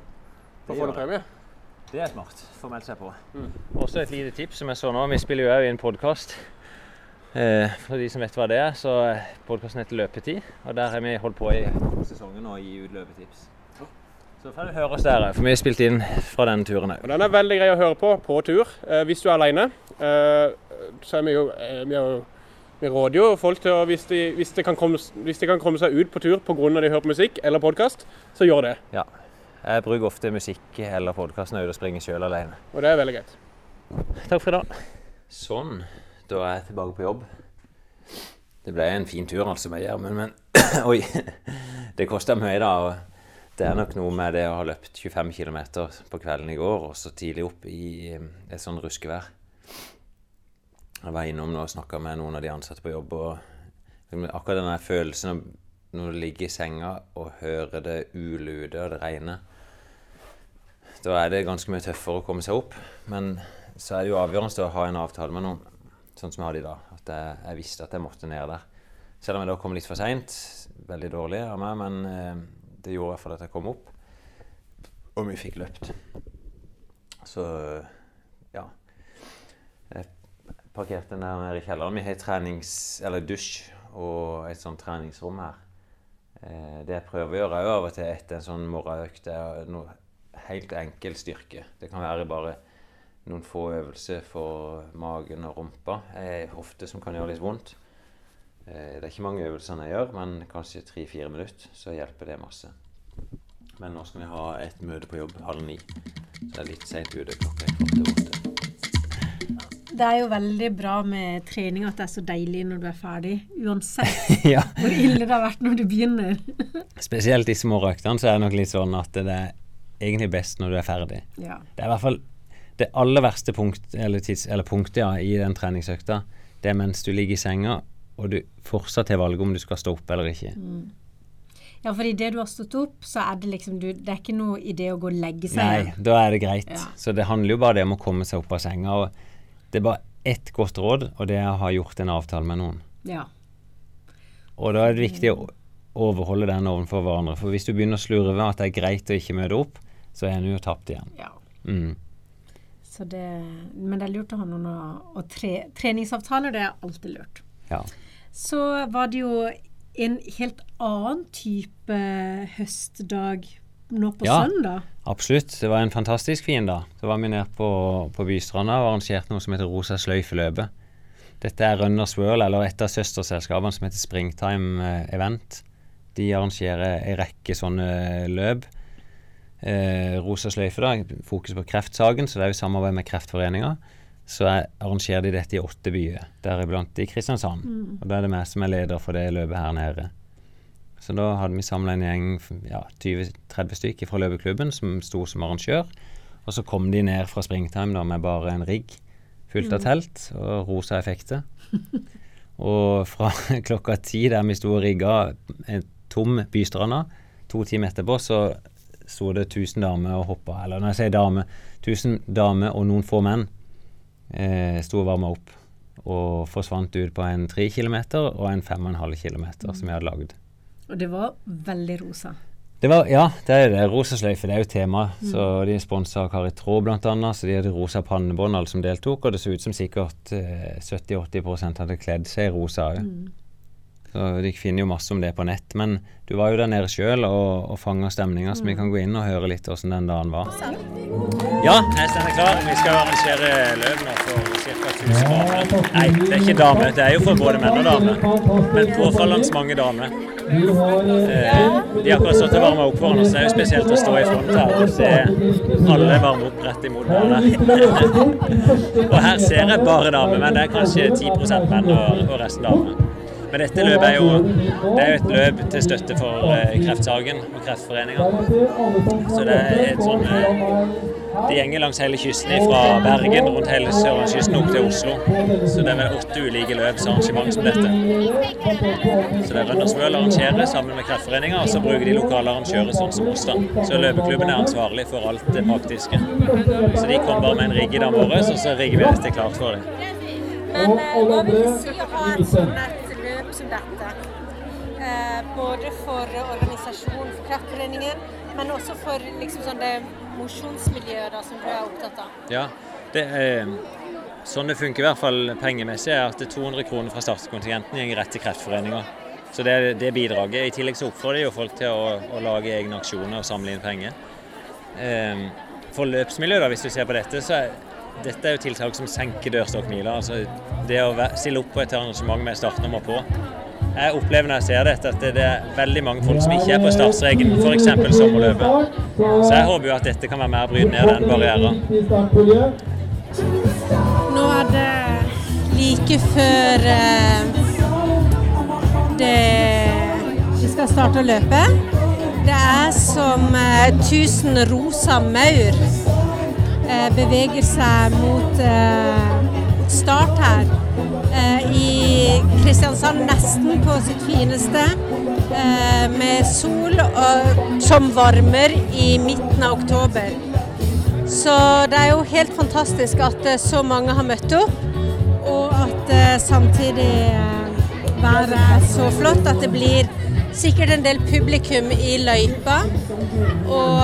Speaker 4: for å få
Speaker 2: noe
Speaker 4: noen premie.
Speaker 2: Det er smart. Få meldt seg på.
Speaker 4: Mm.
Speaker 2: Også et lite tips som jeg så nå. Vi spiller jo òg i en podkast. Eh, for de som vet hva det er, så podkasten heter Løpetid. Og der har vi holdt på i sesongen nå og gi ut løpetips. Så får du høre oss der, for vi har spilt inn fra denne turen òg.
Speaker 4: Den er veldig grei å høre på på tur eh, hvis du er alene. Eh, så er vi jo, eh, vi, er jo vi råder jo folk til å, hvis de, hvis, de kan komme, hvis de kan komme seg ut på tur pga. de hører på musikk eller podkast, så gjør det. Ja.
Speaker 2: Jeg bruker ofte musikk eller podkasten ut og springer sjøl alene.
Speaker 4: Og det er veldig greit.
Speaker 2: Takk for i dag. Sånn. Da er jeg tilbake på jobb. Det ble en fin tur, altså, med Gjermund, men oi. Det kosta mye, da. Det er nok noe med det å ha løpt 25 km på kvelden i går og så tidlig opp i eh, et sånn ruskevær. Jeg var innom nå og snakka med noen av de ansatte på jobb. og Akkurat den følelsen når du ligger i senga og hører det ulude og det regner. Da er det ganske mye tøffere å komme seg opp. Men så er det jo avgjørende å ha en avtale med noen, sånn som jeg hadde i dag. At jeg, jeg visste at jeg måtte ned der. Selv om jeg da kom litt for seint. Veldig dårlig av meg, men eh, det gjorde fall at jeg kom opp. Og vi fikk løpt. Så ja. Jeg parkerte nede i kjelleren. Vi har trenings... eller dusj og et sånt treningsrom her. Eh, det jeg prøver å gjøre er jo av og til etter en sånn morgenøkt, er noe helt enkel styrke. Det kan være bare noen få øvelser for magen og rumpa. Er hofte som kan gjøre litt vondt. Eh, det er ikke mange øvelsene jeg gjør, men kanskje tre-fire minutter, så hjelper det masse. Men nå skal vi ha et møte på jobb halv ni. Så det er litt seint ute. Klokka er kvart over åtte.
Speaker 1: Det er jo veldig bra med trening at det er så deilig når du er ferdig. Uansett
Speaker 2: ja.
Speaker 1: hvor ille det har vært når du begynner.
Speaker 2: Spesielt de små røktene så er det nok litt sånn at det er egentlig best når du er ferdig.
Speaker 1: Ja.
Speaker 2: Det er i hvert fall det aller verste punkt, eller, tids, eller punktet ja, i den treningsøkta. Det er mens du ligger i senga og du fortsatt har valget om du skal stå opp eller ikke.
Speaker 1: Ja, for idet du har stått opp, så er det liksom du, Det er ikke noe idé å gå og legge seg
Speaker 2: Nei, da er det greit.
Speaker 1: Ja.
Speaker 2: Så det handler jo bare det om å komme seg opp av senga. Og det er bare ett godt råd, og det er å ha gjort en avtale med noen.
Speaker 1: Ja.
Speaker 2: Og da er det viktig å overholde den overfor hverandre. For hvis du begynner å slurve at det er greit å ikke møte opp, så er han jo tapt igjen.
Speaker 1: Ja.
Speaker 2: Mm.
Speaker 1: Så det, men det er lurt å ha noen å, å tre, treningsavtaler. Det er alltid lurt.
Speaker 2: Ja.
Speaker 1: Så var det jo en helt annen type høstdag nå på
Speaker 2: Ja.
Speaker 1: søndag.
Speaker 2: Absolutt. Det var en fantastisk fin dag. Så var vi nede på, på Bystranda og arrangerte noe som heter Rosa sløyfe-løpet. Dette er Runners World, eller et av søsterselskapene som heter Springtime eh, Event. De arrangerer en rekke sånne løp. Eh, Rosa sløyfe, da, fokus på kreftsaken, så det er jo samarbeid med Kreftforeninga. Så er, arrangerer de dette i åtte byer, deriblant i Kristiansand. Og da er det meg som er leder for det løpet her nede. Så da hadde vi samla en gjeng, ja, 20-30 stykker fra løpeklubben som sto som arrangør. Og så kom de ned fra Springtime da med bare en rigg fullt av telt og rosa effekter. og fra klokka ti der vi sto og rigga en tom bystranda, to timer etterpå så sto det 1000 damer og hoppa. Eller når jeg sier dame, 1000 damer og noen få menn eh, sto og varma opp. Og forsvant ut på en 3 km og en 5,5 km som vi hadde lagd.
Speaker 1: Og det var veldig rosa.
Speaker 2: Det var, ja, det er det. Rosa sløyfe det er jo tema. Så De sponsa Kari Traa bl.a. Så de hadde rosa pannebånd, alle som deltok. Og det så ut som sikkert eh, 70-80 hadde kledd seg i rosa òg. Så De finner jo masse om det på nett. Men du var jo der nede sjøl og, og fanga stemninga, så vi kan gå inn og høre litt åssen den dagen var. Ja, jeg står klar. Vi skal arrangere løp nå for ca. 1000 damer. Nei, det er ikke damer. Det er jo for både menn og damer. Men påfallende mange damer. Eh, de har akkurat stått og varma opp foran oss. Det er jo spesielt å stå i front her og se alle varme opp rett imot hverandre. og her ser jeg bare damer, men det er kanskje 10 menn og, og resten damer. Men dette løpet er jo, det er et løp til støtte for eh, Kreftsaken og Kreftforeninga. Så det er et sånn eh, Det gjenger langs hele kysten fra Bergen rundt hele sørlandskysten opp til Oslo. Så det er vel åtte ulike løpsarrangement som dette. Så det er Rønners World arrangerer sammen med Kreftforeninga, og så bruker de lokale arrangører sånn som oss. da. Så løpeklubben er ansvarlig for alt det praktiske. Så de kommer bare med en rigg i dag morges, og så rigger vi dette klart for dem.
Speaker 1: Men eh, hva vil det si å ha et sånt dette? Eh, både for organisasjonen for Kreftforeningen, men også for liksom sånn det mosjonsmiljøet som du er opptatt av.
Speaker 2: Ja, det er, sånn det funker i hvert fall pengemessig, er at det er 200 kroner fra startkontingenten går rett til Kreftforeninga. Så det er det bidraget. I tillegg så oppfordrer jo folk til å, å lage egne aksjoner og samle inn penger. Ehm, for løpsmiljøet, da, hvis du ser på dette, så dette er jo tiltak som senker dørstokkmila. Altså det å stille opp på et arrangement med startnummer på. Jeg opplever når jeg ser dette at det, er veldig mange folk som ikke er på startstreken, f.eks. sommerløpet. Så jeg håper jo at dette kan være med å bryte ned den barrieren.
Speaker 1: Nå er det like før eh, det vi skal starte å løpe. Det er som eh, tusen rosa maur eh, beveger seg mot eh, start her. Eh, I Kristiansand nesten på sitt fineste. Eh, med sol og, som varmer i midten av oktober. Så det er jo helt fantastisk at eh, så mange har møtt opp, og at eh, samtidig eh, været er så flott at det blir sikkert en del publikum i løypa. Og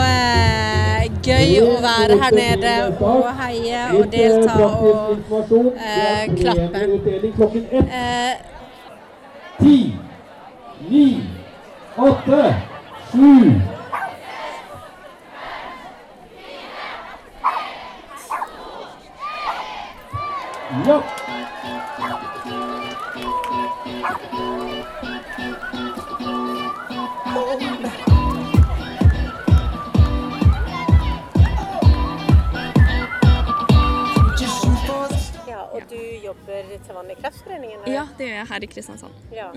Speaker 1: eh, gøy å være her nede og heie og delta og eh, klappe. Eh,
Speaker 5: Ti, ni, åtte, sju. Ja,
Speaker 1: jobber til vanlig i Kreftforeningen?
Speaker 6: Ja, det gjør jeg her i Kristiansand.
Speaker 1: Ja.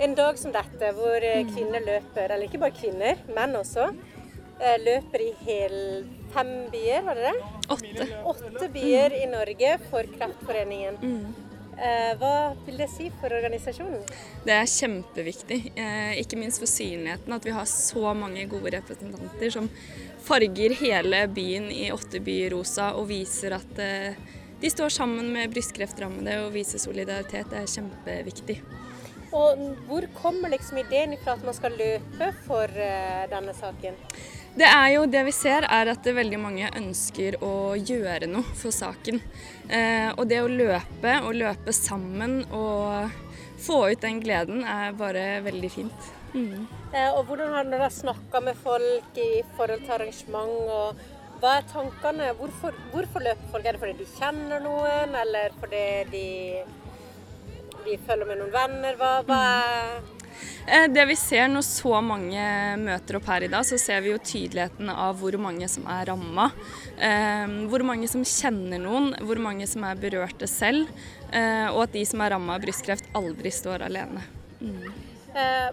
Speaker 1: En dag som dette, hvor eh, kvinner løper, eller ikke bare kvinner, menn også, eh, løper i hel fem byer, var det det?
Speaker 6: Åtte.
Speaker 1: Åtte byer i Norge for Kreftforeningen. Mm. Hva vil det si for organisasjonen?
Speaker 6: Det er kjempeviktig, eh, ikke minst for synligheten, at vi har så mange gode representanter som farger hele byen i åtte byer rosa og viser at eh, de står sammen med brystkreftrammede og viser solidaritet. Det er kjempeviktig.
Speaker 1: Og hvor kommer liksom ideen ifra at man skal løpe for eh, denne saken?
Speaker 6: Det er jo det vi ser, er at det veldig mange ønsker å gjøre noe for saken. Eh, og det å løpe, og løpe sammen og få ut den gleden, er bare veldig fint. Mm.
Speaker 1: Eh, og hvordan har dere snakka med folk i forhold til arrangement? og Hva er tankene? Hvorfor, hvorfor løper folk? Er det fordi de kjenner noen, eller fordi de, de følger med noen venner? Hva, hva er
Speaker 6: Eh, Det vi ser når så mange møter opp her i dag, så ser vi jo tydeligheten av hvor mange som er ramma. Hvor mange som kjenner noen, hvor mange som er berørte selv. eh, Og at de som er ramma av brystkreft aldri står alene.
Speaker 1: Eh,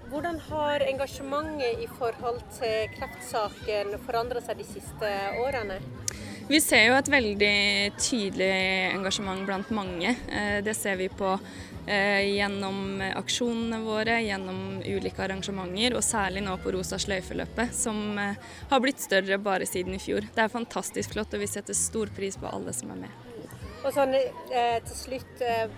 Speaker 1: hvordan har engasjementet i forhold til kreftsaken forandra seg de siste årene?
Speaker 6: Vi ser jo et veldig tydelig engasjement blant mange. Eh, Det ser vi på eh, gjennom aksjonene våre, gjennom ulike arrangementer, og særlig nå på Rosa sløyfe-løpet, som eh, har blitt større bare siden i fjor. Det er fantastisk flott, og vi setter stor pris på alle som er med.
Speaker 1: Og sånn eh, til slutt, eh,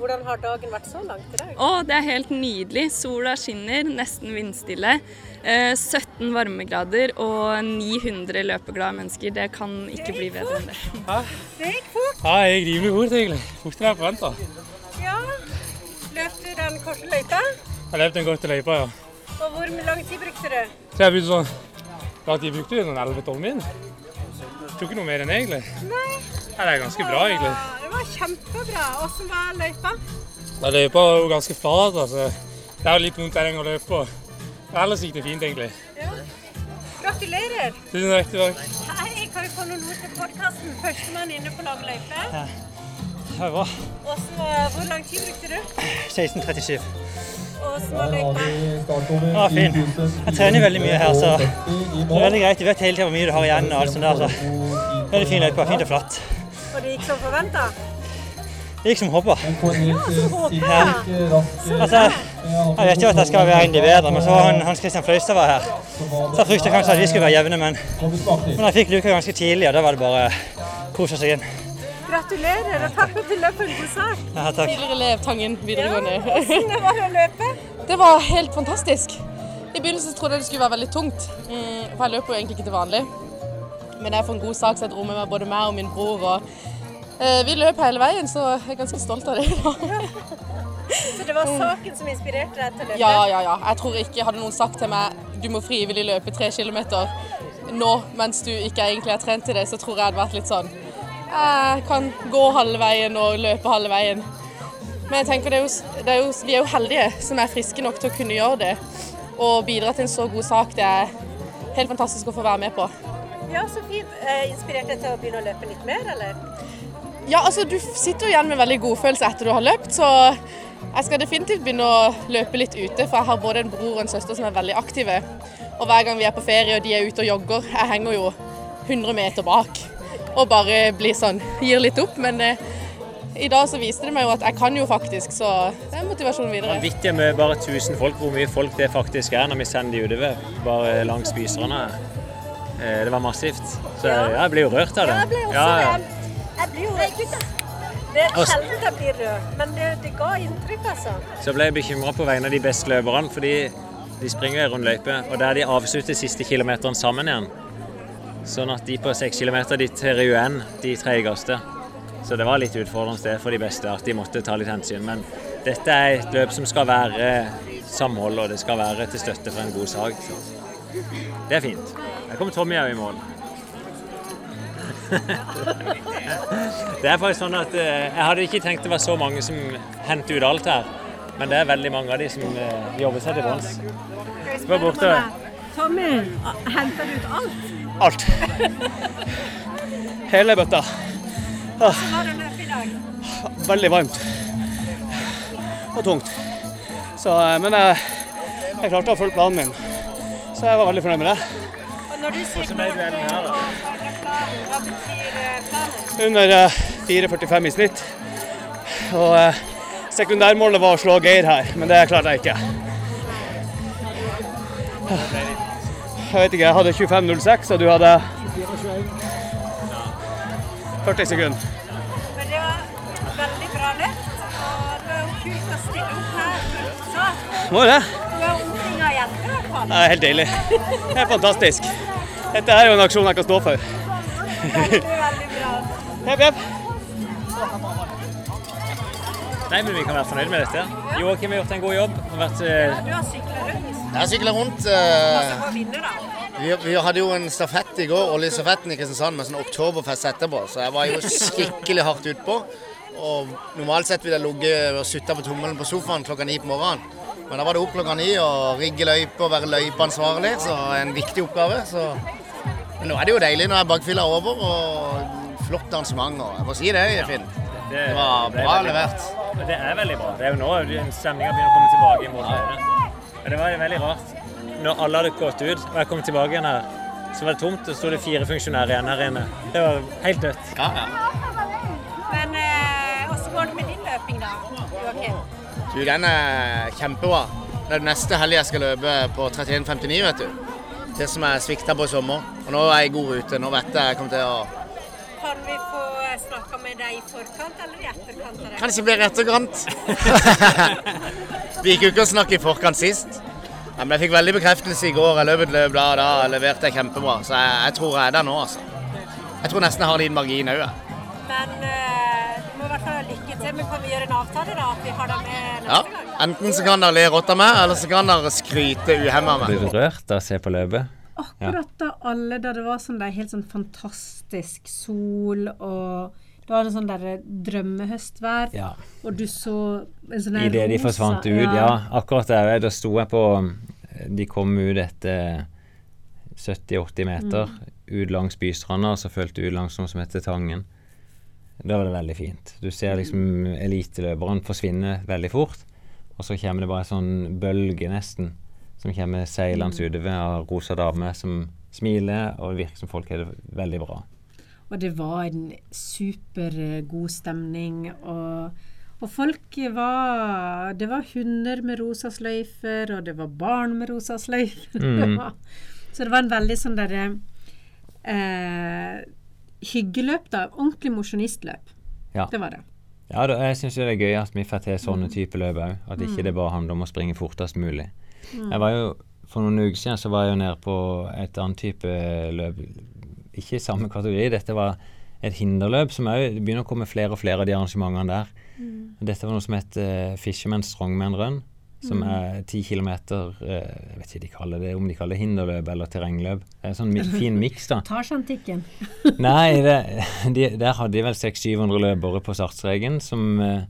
Speaker 1: hvordan har dagen vært så langt i dag?
Speaker 6: Å, det er helt nydelig. Sola skinner, nesten vindstille. Eh, 17 varmegrader og 900 løpeglade mennesker. Det kan ikke bli bedre enn det.
Speaker 1: Det gikk fort.
Speaker 4: Ja, jeg gikk rimelig fort, egentlig. Fortere enn jeg forventa.
Speaker 1: Ja. Løp du den korte løypa?
Speaker 4: Jeg løp den korte løypa, ja.
Speaker 1: Og hvor lang tid brukte du?
Speaker 4: Tror jeg begynte sånn Hvor lang tid brukte du? Sånn 11-12 min? Tok ikke noe mer enn egentlig.
Speaker 1: Nei.
Speaker 4: Ja, det er ganske bra, egentlig.
Speaker 1: Det var kjempebra. Åssen var løypa?
Speaker 4: Ja, løypa var jo ganske flat, altså. Det er jo litt vondt terreng å løpe på. Men ellers gikk det fint, egentlig. Ja.
Speaker 1: Gratulerer.
Speaker 4: Tusen takk. takk.
Speaker 1: Hei, kan vi få noen ord til podkasten? Førstemann inne på lang løype.
Speaker 7: Det var bra.
Speaker 1: Hvor lang tid brukte du?
Speaker 7: 16.37.
Speaker 1: Åssen var løypa?
Speaker 7: Ja, fin. Jeg trener veldig mye her, så det er veldig greit. Du vet hele tiden hvor mye du har igjen og alt sånt der. Så. Veldig fin løype. Fint og flatt.
Speaker 1: Og det gikk som forventa?
Speaker 7: Det gikk som håpa.
Speaker 1: Ja.
Speaker 7: Altså, jeg vet jo at jeg skal være en av de bedre, men så var han, Hans Christian Fløystad var her. Så jeg frykta kanskje at vi skulle være jevne, men, men jeg fikk luka ganske tidlig, og da var det bare kose seg inn.
Speaker 1: Gratulerer, og takk for at du løp en god sak.
Speaker 7: Ja, takk.
Speaker 8: Tidligere elev Tangen videregående.
Speaker 1: Åssen var det å løpe?
Speaker 8: Det var helt fantastisk. I begynnelsen trodde jeg det skulle være veldig tungt, mm, for jeg løper jo egentlig ikke til vanlig. Men det er for en god sak, så jeg dro med meg både meg og min bror. og eh, Vi løp hele veien, så jeg er ganske stolt av det.
Speaker 1: Så det var saken som inspirerte deg til å løpe?
Speaker 8: ja, ja, ja. Jeg tror ikke hadde noen sagt til meg du må frivillig løpe tre kilometer nå mens du ikke egentlig har trent til det, så tror jeg jeg hadde vært litt sånn Jeg kan gå halve veien og løpe halve veien. Men jeg tenker det er jo, det er jo, vi er jo heldige som er friske nok til å kunne gjøre det. Og bidra til en så god sak. Det er helt fantastisk å få være med på.
Speaker 1: Ja, så fint. Eh, inspirerte deg til å begynne å løpe litt mer, eller?
Speaker 8: Ja, altså du sitter jo igjen med veldig godfølelse etter du har løpt, så jeg skal definitivt begynne å løpe litt ute. For jeg har både en bror og en søster som er veldig aktive. Og hver gang vi er på ferie og de er ute og jogger, jeg henger jo 100 meter bak. Og bare blir sånn, gir litt opp. Men eh, i dag så viste det meg jo at jeg kan jo faktisk, så det er motivasjonen videre.
Speaker 2: Vanvittig med bare 1000 folk, hvor mye folk det faktisk er når vi sender de utover bare langs Byserne. Eh, Det var massivt. Så ja, jeg blir jo rørt av det.
Speaker 1: Ja, Jeg ble også
Speaker 2: Ja,
Speaker 1: det. Jeg blir jo Det er sjelden jeg blir rørt, men det, det ga inntrykk, altså.
Speaker 2: Så ble jeg bekymra på vegne av de beste løperne, fordi de springer en rund løype, og der de avslutter siste kilometeren sammen igjen. Sånn at de på seks kilometer de tar jo igjen de treigeste. Så det var litt utfordrende sted for de beste at de måtte ta litt hensyn. Men dette er et løp som skal være samhold, og det skal være til støtte for en god sak. Så det er fint. Kommer Tommy òg i mål. Det er faktisk sånn at eh, Jeg hadde ikke tenkt det var så mange som henter ut alt her. Men det er veldig mange av de som eh, jobber seg til bunns. Gå borte.
Speaker 1: Tommy, henter du ut alt?
Speaker 7: Alt. Hele bøtta.
Speaker 1: Hvordan var det å løpe i dag?
Speaker 7: Veldig varmt. Og tungt. Så, eh, men jeg, jeg klarte å følge planen min. Så jeg var veldig fornøyd med det.
Speaker 1: Når du sier
Speaker 2: da?
Speaker 1: hva betyr eh, planen?
Speaker 7: Under eh, 4,45 i snitt. Og eh, sekundærmålet var å slå Geir her, men det klarte jeg ikke. Jeg vet ikke, jeg hadde 25,06, og du hadde 40 sekunder.
Speaker 1: Men det var veldig bra løft, og det var jo kult å stille opp her. Så
Speaker 7: Må det?
Speaker 1: du er omkring av
Speaker 7: Det er helt deilig. Det er fantastisk.
Speaker 2: Dette er jo en aksjon jeg kan stå for.
Speaker 1: Veldig, veldig bra.
Speaker 2: Hepp, hepp. Nei, men vi kan være fornøyd med dette. Joakim har gjort en god jobb. Har vært, ja,
Speaker 1: Du har sykla rundt.
Speaker 9: Jeg har sykla rundt. Eh,
Speaker 1: da.
Speaker 9: Vi, vi hadde jo en stafett i går, oljestafetten i Kristiansand, med sånn oktoberfest etterpå. Så jeg var jo skikkelig hardt utpå. Og normalt sett ville jeg ligget og sutta på tommelen på sofaen klokka ni på morgenen. Men da var det opp klokka ni og rigge løype og være løypeansvarlig, så en viktig oppgave. Så Men nå er det jo deilig når bakfylla er over, og flott arrangement. Og jeg må si det, Finn. Det var
Speaker 2: ble
Speaker 9: bra
Speaker 2: veldig
Speaker 9: levert.
Speaker 2: Det er veldig bra. Det er jo nå stemninga begynner å komme tilbake i. Men det var veldig rart. Når alle hadde gått ut, og jeg kom tilbake igjen her, så var det tomt. og sto det fire funksjonærer igjen her inne. Det var helt dødt.
Speaker 9: Ja, ja.
Speaker 1: Men eh, hvordan går det med din løping, da, Joakim?
Speaker 9: Du, den er kjempebra. Det er neste helg jeg skal løpe på 31,59, vet du. Det som jeg svikta på i sommer. Og nå er jeg i god rute. Nå vet jeg jeg kommer til å
Speaker 1: Kan vi få snakke med deg i forkant eller i etterkant? av det?
Speaker 9: ikke bli etterkant. Vi gikk jo ikke å snakke i forkant sist. Ja, men jeg fikk veldig bekreftelse i går. Jeg løp et løp da, og da leverte jeg kjempebra. Så jeg, jeg tror jeg er der nå, altså. Jeg tror nesten jeg har din margin òg.
Speaker 1: Men uh, du må i hvert fall ha lykke til. Men kan vi gjøre en avtale, da? At vi har deg med neste
Speaker 9: Ja.
Speaker 1: gang?
Speaker 9: Enten så kan dere le rått av meg, eller så kan dere skryte uhemma meg.
Speaker 2: Blir du rørt av å se på løpet?
Speaker 1: Akkurat da alle da det var sånn der helt sånn fantastisk sol og det var en sånn der drømmehøstvær,
Speaker 2: Ja.
Speaker 1: og du så en sånn
Speaker 2: Idet de forsvant ut, ja. Akkurat der, da sto jeg på De kom ut etter 70-80 meter ut langs bystranda, og så fulgte ut langs noe som heter Tangen. Da var det veldig fint. Du ser liksom eliteløperen forsvinne veldig fort, og så kommer det bare en sånn bølge, nesten, som kommer seilende utover av rosa damer som smiler, og det virker som folk har det veldig bra.
Speaker 1: Og det var en supergod stemning. Og, og folk var Det var hunder med rosa sløyfer, og det var barn med rosa sløyfer.
Speaker 2: Mm.
Speaker 1: Så det var en veldig sånn derre eh, Hyggeløp, da. Ordentlig mosjonistløp.
Speaker 2: Ja.
Speaker 1: Det var det.
Speaker 2: Ja, da, jeg syns det er gøy at vi får til sånne type løp òg. At ikke det bare handler om å springe fortest mulig. Jeg var jo, For noen uker siden så var jeg jo nede på et annet type løp. Ikke i samme kategori. Dette var et hinderløp som òg begynner å komme flere og flere av de arrangementene der. Dette var noe som het uh, Fisherman Strongman Run. Som er ti kilometer eh, Jeg vet ikke de kaller det, om de kaller det hinderløp eller terrengløp. Det er en sånn fin miks, da.
Speaker 1: Tasjantikken.
Speaker 2: Nei, det, de, der hadde de vel 600-700 løpere på startstreken som, eh,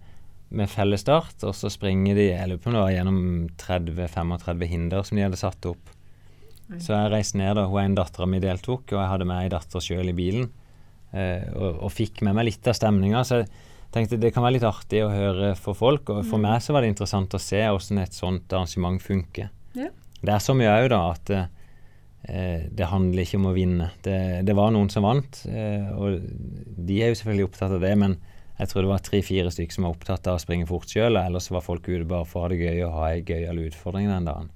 Speaker 2: med fellesstart. Og så springer de jeg lurer på det var gjennom 30-35 hinder som de hadde satt opp. Så jeg reiste ned, da. Hun ene dattera mi deltok, og jeg hadde med ei datter sjøl i bilen. Eh, og, og fikk med meg litt av stemninga. Så tenkte det kan være litt artig å høre for folk. Og for meg så var det interessant å se hvordan et sånt arrangement funker.
Speaker 1: Ja.
Speaker 2: Det er så mye òg, da, at eh, det handler ikke om å vinne. Det, det var noen som vant, eh, og de er jo selvfølgelig opptatt av det, men jeg tror det var tre-fire stykker som var opptatt av å springe fort sjøl, ellers var folk ute bare for å ha det gøy og ha ei gøyal utfordring den dagen.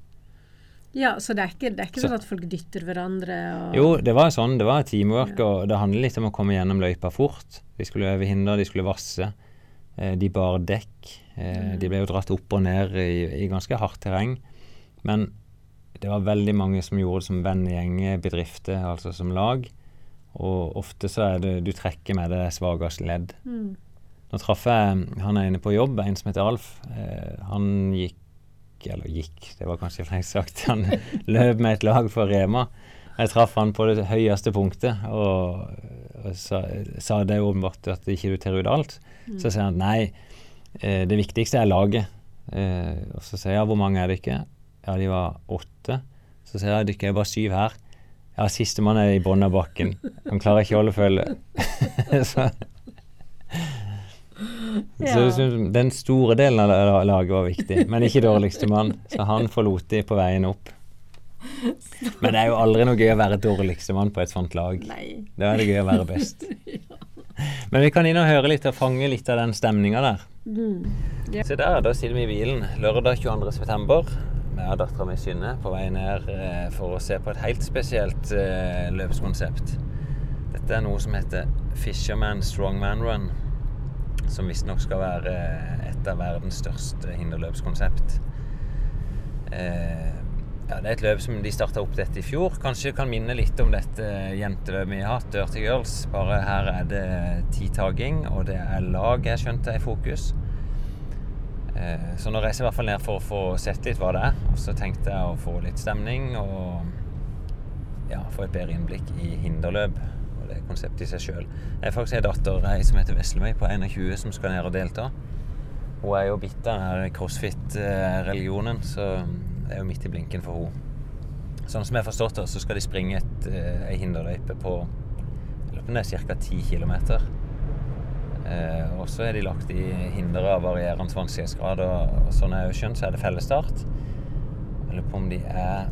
Speaker 1: Ja, så det er ikke, det er ikke
Speaker 2: Så-
Speaker 1: sånn at folk dytter hverandre
Speaker 2: Jo, det var sånn, det var teamwork, og det handler litt om å komme gjennom løypa fort. De skulle øve hinder, de skulle vasse. Eh, de bar dekk. Eh, de ble jo dratt opp og ned i, i ganske hardt terreng. Men det var veldig mange som gjorde det som vennegjenger, bedrifter, altså som lag. Og ofte så er det du trekker med det svakeste ledd. Nå traff jeg han er inne på jobb, en som heter Alf. Eh, han gikk eller gikk, det var kanskje for lenge sagt. Han løp med et lag for Rema. Jeg traff han på det høyeste punktet og, og sa, sa det åpenbart at ikke du tar ut alt. Så sier han nei, eh, det viktigste er laget. Eh, og så sier jeg hvor mange er det ikke? Ja, de var åtte. Så sier jeg dere er bare syv her. Ja, sistemann er i bunnen av bakken. Han klarer ikke å holde følge. så
Speaker 1: Ja.
Speaker 2: Så den store delen av laget var viktig, men ikke dårligste mann. Så han forlot de på veien opp. Men det er jo aldri noe gøy å være dårligste mann på et sånt lag.
Speaker 1: Nei.
Speaker 2: Da er det gøy å være best. Men vi kan inn og høre litt og fange litt av den stemninga der. Se der, da sitter vi i bilen lørdag 22.9. med dattera mi Synne på vei ned eh, for å se på et helt spesielt eh, løpskonsept. Dette er noe som heter Fisherman Strongman Run. Som visstnok skal være et av verdens største hinderløpskonsept. Eh, ja, det er et løp som de starta opp dette i fjor. Kanskje kan minne litt om dette jenteløpet vi har hatt, Dirty Girls. Bare her er det titagging, og det er lag jeg skjønte er i fokus. Eh, så nå reiser jeg i hvert fall ned for å få sett litt hva det er. Og så tenkte jeg å få litt stemning og ja, få et bedre innblikk i hinderløp. Konseptet i seg sjøl. Jeg har faktisk en datter ei som heter Veslemøy på 21 som skal ned og delta. Hun er jo bitt av denne crossfit-religionen, så det er jo midt i blinken for henne. Sånn som jeg har forstått det, så skal de springe et, eh, ei hinderløype på ca. 10 km. Eh, og så er de lagt i hindre av varierende vanskelighetsgrad. Og, og sånn jeg har skjønt, så er det fellesstart. Jeg lurer på om de er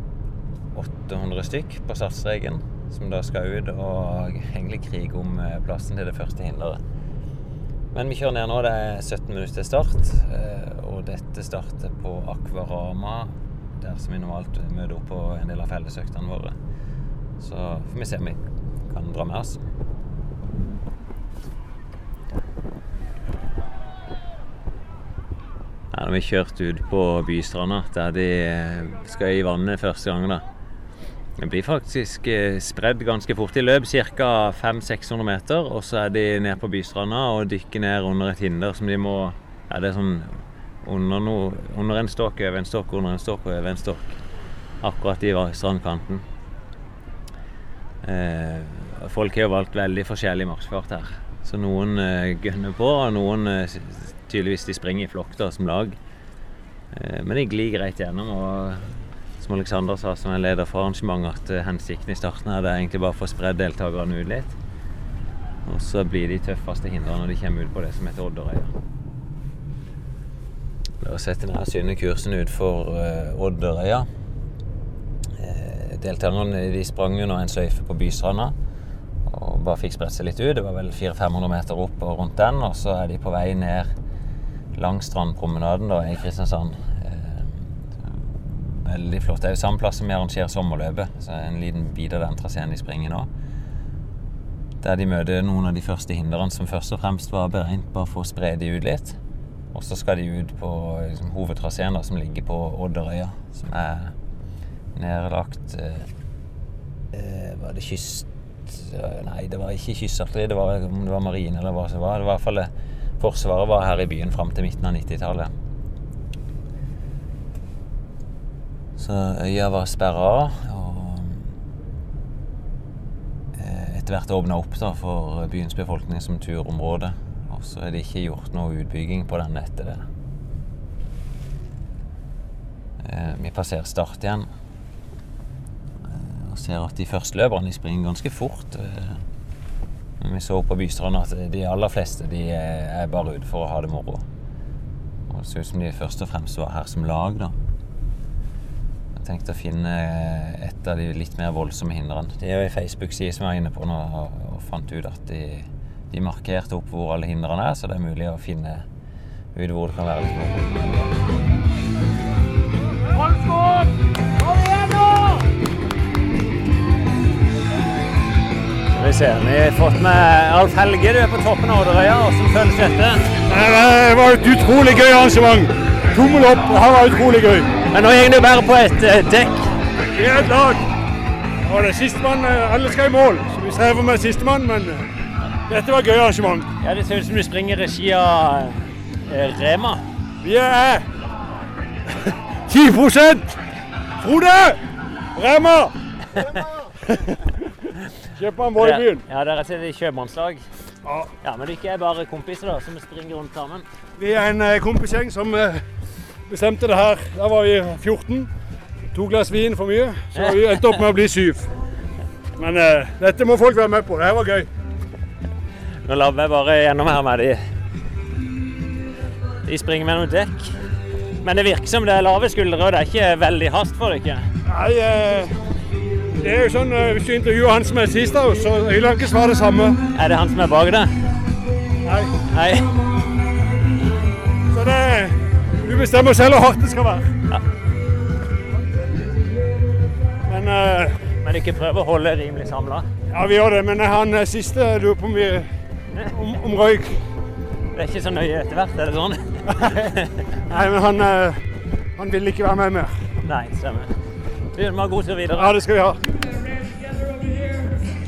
Speaker 2: 800 stykk på startstreken som da skal ut og egentlig krige om eh, plassen til det første hinderet. Men vi kjører ned nå. Det er 17 minutter til start. eh, Og dette starter på Akvarama, der som vi normalt møter opp på en del av fellesøktene våre. Så får vi se om vi kan dra med oss. Her har vi kjørt ut på Bystranda, der de skal i vannet første gang. da. Det blir faktisk eh, spredd ganske fort i løp, ca. 500-600 meter. Og så er de ned på Bystranda og dykker ned under et hinder som de må ja, det er sånn under, no, under en stokk, over en stokk, under en stokk over en stokk. Akkurat i strandkanten. Eh, folk har jo valgt veldig forskjellig marsjfart her. Så noen eh, gønner på, og noen eh, tydeligvis de springer i flokk som lag. Eh, men de glir greit gjennom. og som Alexander sa, som er leder for arrangementet, at eh, hensikten i starten er det egentlig bare for å få spredd deltakerne ut litt. Og så blir de tøffeste hindrene når de kommer ut på det som heter Odderøya. Da setter denne synlige kursen ut for uh, Odderøya. Eh, deltakerne de sprang under en sløyfe på Bystranda og bare fikk spredt seg litt ut. Det var vel 400-500 meter opp og rundt den, og så er de på vei ned langs strandpromenaden da, i Kristiansand. Veldig flott. Det er jo samme plass som vi arrangerer sommerløpet. Så en liten bit av den traseen de springer nå. Der de møter noen av de første hindrene som først og fremst var beregnet bare for å spre de ut litt. Og så skal de ut på liksom, hovedtraseen som ligger på Odderøya, som er nedlagt eh, eh, Var det kyst... Nei, det var ikke kystartilleri, det var om det var marine eller hva som var. Det var i hvert fall. Forsvaret var her i byen fram til midten av 90-tallet. Så øya var sperra. Og eh, etter hvert åpna opp da, for byens befolkning som turområde. Og så er det ikke gjort noe utbygging på den etter det. Eh, vi passerer Start igjen. Eh, og ser at de førsteløperne springer ganske fort. Vi så på Bystranda at de aller fleste de er bare ute for å ha det moro. Og det ser ut som de først og fremst var her som lag, da. Jeg tenkte å finne et av de litt mer voldsomme hindrene. Det er jo ei Facebook-side som jeg var inne på nå, og, fant ut at de, de markerte opp hvor alle hindrene er, så det er mulig å finne ut hvor det kan være litt moro. Skal vi se, vi har fått med Alf Helge. Du er på toppen av Odderøya. Hvordan føles dette?
Speaker 10: Det var et utrolig gøy arrangement. Tommel opp. Det var utrolig gøy.
Speaker 2: Men nå går du bare på et eh, dekk.
Speaker 10: Vi er et lag. Og det er sistemann. eh, Alle skal i mål, så vi strever med sistemann, men eh, dette var et gøy arrangement.
Speaker 2: Ja, Det ser ut som du springer i regi av eh, Rema.
Speaker 10: Vi er 10 Frode! Rema! Kjøp en vår i byen.
Speaker 2: Ja, dere er et kjøpmannslag.
Speaker 10: Ja.
Speaker 2: Ja, Men ikke er bare kompiser da, som springer rundt sammen?
Speaker 10: Vi er en eh, kompisgjeng som eh, bestemte det her. Da var vi 14. To glass vin for mye, så vi endte opp med å bli syv. Men eh, dette må folk være med på. Det her var gøy.
Speaker 2: Nå lar vi bare gjennom her med de. De springer med noen dekk. Men det virker som det er lave skuldre, og det er ikke veldig hast for dere.
Speaker 10: Nei, eh, det er jo sånn eh, Hvis du intervjuer han som er sist av oss, så vil han ikke svare det samme.
Speaker 2: Er det han som er bak det?
Speaker 10: Nei.
Speaker 2: Nei.
Speaker 10: Så det Du bestemmer selv hvor hardt det skal være.
Speaker 2: Ja.
Speaker 10: Men uh,
Speaker 2: Men ikke prøver å holde rimelig samla?
Speaker 10: Ja, vi gjør det. Men han eh, siste lurer på om vi om, om røyk.
Speaker 2: Det er ikke så nøye etter hvert, er det sånn?
Speaker 10: Nei, men han, uh, han ville ikke være med mer.
Speaker 2: Nei, stemmer. Du må ha god tur videre.
Speaker 10: Ja, det skal vi ha.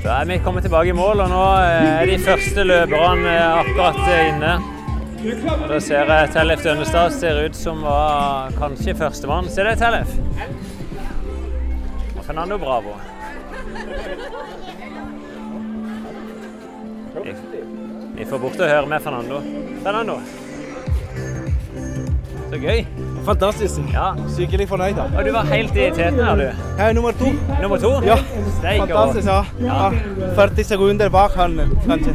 Speaker 2: Da er vi kommet tilbake i mål, og nå er de første løperne akkurat inne. Da ser jeg Tellef Dønnestad ser ut som var kanskje førstemann. Se det, Tellef. Og Fernando Bravo. Vi får bort og høre med Fernando. Fernando. Så gøy.
Speaker 11: Fantastisk.
Speaker 2: Ja.
Speaker 11: Skikkelig fornøyd. da.
Speaker 2: Og du var helt i teten her, du.
Speaker 11: Jeg er nummer to.
Speaker 2: Nummer to?
Speaker 11: Ja.
Speaker 2: Steik
Speaker 11: Fantastisk, ja. ja. 40 sekunder bak han, kanskje.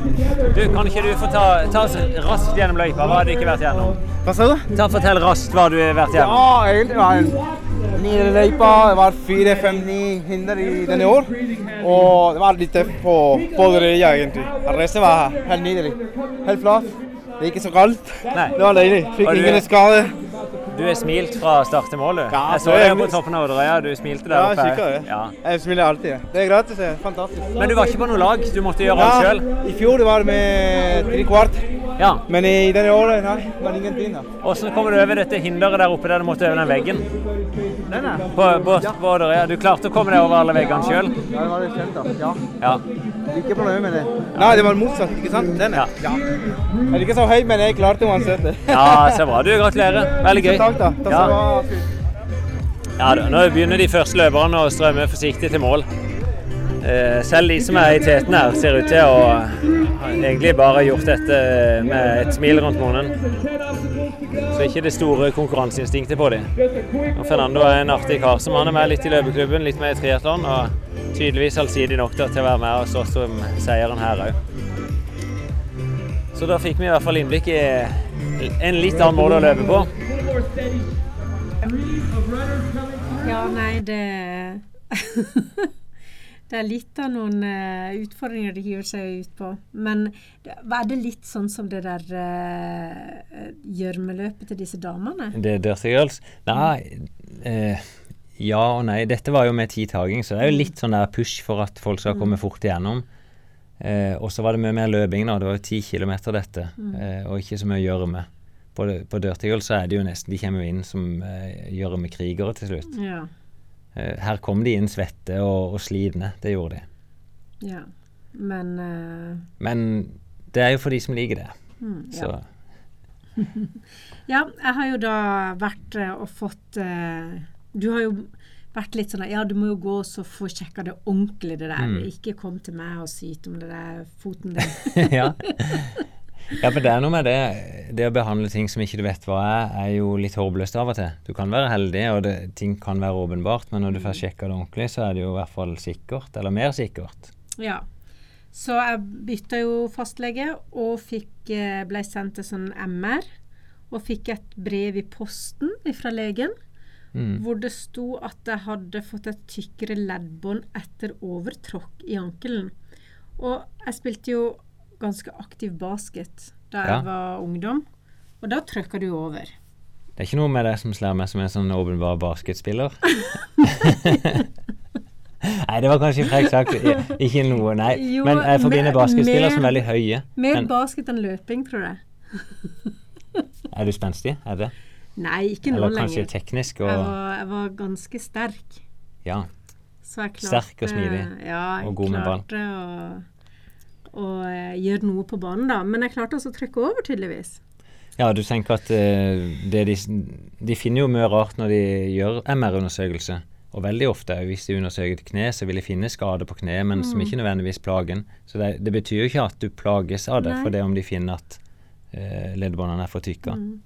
Speaker 2: Du, kan ikke du få ta, ta oss raskt gjennom løypa? Hva har du ikke vært gjennom?
Speaker 11: Hva sa du?
Speaker 2: Ta Fortell raskt hva du har vært gjennom.
Speaker 11: Ja, egentlig var en nye løypa. Det var fire-fem-ni hinder i denne år. Og det var litt tøft på både røya, egentlig. Resten var helt nydelig. Helt flat. Det er ikke så kaldt.
Speaker 2: Nei.
Speaker 11: Det var deilig. Fikk ingen skade.
Speaker 2: Du er smilt fra start til mål, du.
Speaker 11: Ja,
Speaker 2: jeg så
Speaker 11: det er
Speaker 2: deg på toppen av Odderøya. Du smilte der
Speaker 11: Ja,
Speaker 2: oppe.
Speaker 11: jeg kikker det.
Speaker 2: Ja.
Speaker 11: Jeg smiler alltid. Det er gratis. det Fantastisk.
Speaker 2: Men du var ikke på noe lag? Du måtte gjøre alt sjøl?
Speaker 11: I fjor var det med tre kvart.
Speaker 2: Ja.
Speaker 11: Men i denne året, nei, det var ingenting.
Speaker 2: Hvordan kommer du over dette hinderet der oppe der du måtte over den veggen?
Speaker 11: Den er.
Speaker 2: På, på Odderøya. Du klarte å komme deg over alle veggene sjøl?
Speaker 11: Ja, det var litt kjent, da. Ja.
Speaker 2: Ja.
Speaker 11: Ikke fornøyd med det. Nei, det var motsatt, ikke sant? Den er. Ja. Jeg er ikke så høy, men jeg klarte uansett det.
Speaker 2: ja, så bra. Du, gratulerer. Veldig gøy.
Speaker 11: Takk, da. Takk
Speaker 2: Ja.
Speaker 11: skal du ha.
Speaker 2: Ja, da, nå begynner de første løperne å strømme forsiktig til mål. Eh, selv de som er i teten her, ser ut til å egentlig bare gjort dette med et smil rundt munnen. Så ikke det store konkurranseinstinktet på dem. Fernando er en artig kar som han er med litt i løpeklubben, litt med i triatlon, og tydeligvis allsidig nok til å være med og slåss om seieren her òg. Så da fikk vi i hvert fall innblikk i en litt annen måte å løpe på.
Speaker 1: Ja, nei, det Det er litt av noen uh, utfordringer de hiver seg ut på. Men er det litt sånn som det der uh, gjørmeløpet til disse damene?
Speaker 2: Det Dirty Girls? Nei, Uh, ja og nei. Dette var jo med tidtaging, så det er jo litt sånn der push for at folk skal komme fort igjennom. Eh, og så var det mye mer løping, da. Det var jo ti kilometer dette,
Speaker 1: Mm.
Speaker 2: eh, og ikke så mye gjørme. På, på Dirty Girls så er det jo nesten De kommer jo inn som eh, gjørmekrigere til slutt.
Speaker 1: Ja.
Speaker 2: Eh, her kom de inn svette og, og slitne. Det gjorde de.
Speaker 1: ja. Men uh...
Speaker 2: Men det er jo for de som liker det.
Speaker 1: Mm, ja.
Speaker 2: Så
Speaker 1: Ja, jeg har jo da vært eh, og fått uh, Du har jo vært litt sånn at ja, du må jo gå og så få sjekka det ordentlig, det der.
Speaker 2: Mm.
Speaker 1: Ikke kom til meg og syte om det der foten din.
Speaker 2: ja. ja, for det er noe med det. Det å behandle ting som ikke du vet hva er, er jo litt håpløst av og til. Du kan være heldig, og det, ting kan være åpenbart, men når du får sjekka det ordentlig, så er det jo i hvert fall sikkert, eller mer sikkert.
Speaker 1: Ja. Så jeg bytta jo fastlege og fikk, eh, ble sendt til sånn MR. Og fikk et brev i posten fra legen
Speaker 2: Mm.
Speaker 1: hvor det sto at jeg hadde fått et tykkere leddbånd etter overtråkk i ankelen. Og jeg spilte jo ganske aktiv basket da jeg
Speaker 2: Ja.
Speaker 1: var ungdom, og da trykka du over.
Speaker 2: Det er ikke noe med det som slår meg som en sånn åpenbar basketspiller. nei, det var kanskje frekt sagt. Ikke noe, nei.
Speaker 1: Jo,
Speaker 2: Men jeg forbinder basketspillere som veldig høye.
Speaker 1: Mer
Speaker 2: Men
Speaker 1: basket enn løping, tror jeg.
Speaker 2: er du spenstig? Er det?
Speaker 1: Nei, ikke nå
Speaker 2: Eller kanskje teknisk
Speaker 1: Jeg var, jeg var ganske sterk.
Speaker 2: Ja.
Speaker 1: Så jeg klarte,
Speaker 2: Sterk og smidig.
Speaker 1: Ja, jeg
Speaker 2: Og god med ball.
Speaker 1: klarte å, å eh, gjøre noe på banen, da. Men jeg klarte også å trykke over, tydeligvis.
Speaker 2: Ja, du tenker at eh, det de, de finner jo mye rart når de gjør MR-undersøkelse. Og veldig ofte, hvis de undersøker et kne, så vil de finne skade på kneet, men som
Speaker 1: Mm.
Speaker 2: ikke nødvendigvis plagen. Så det, det betyr jo ikke at du plages av det,
Speaker 1: Nei.
Speaker 2: for det om de finner at eh, leddbåndene er for tykke.
Speaker 1: Mm.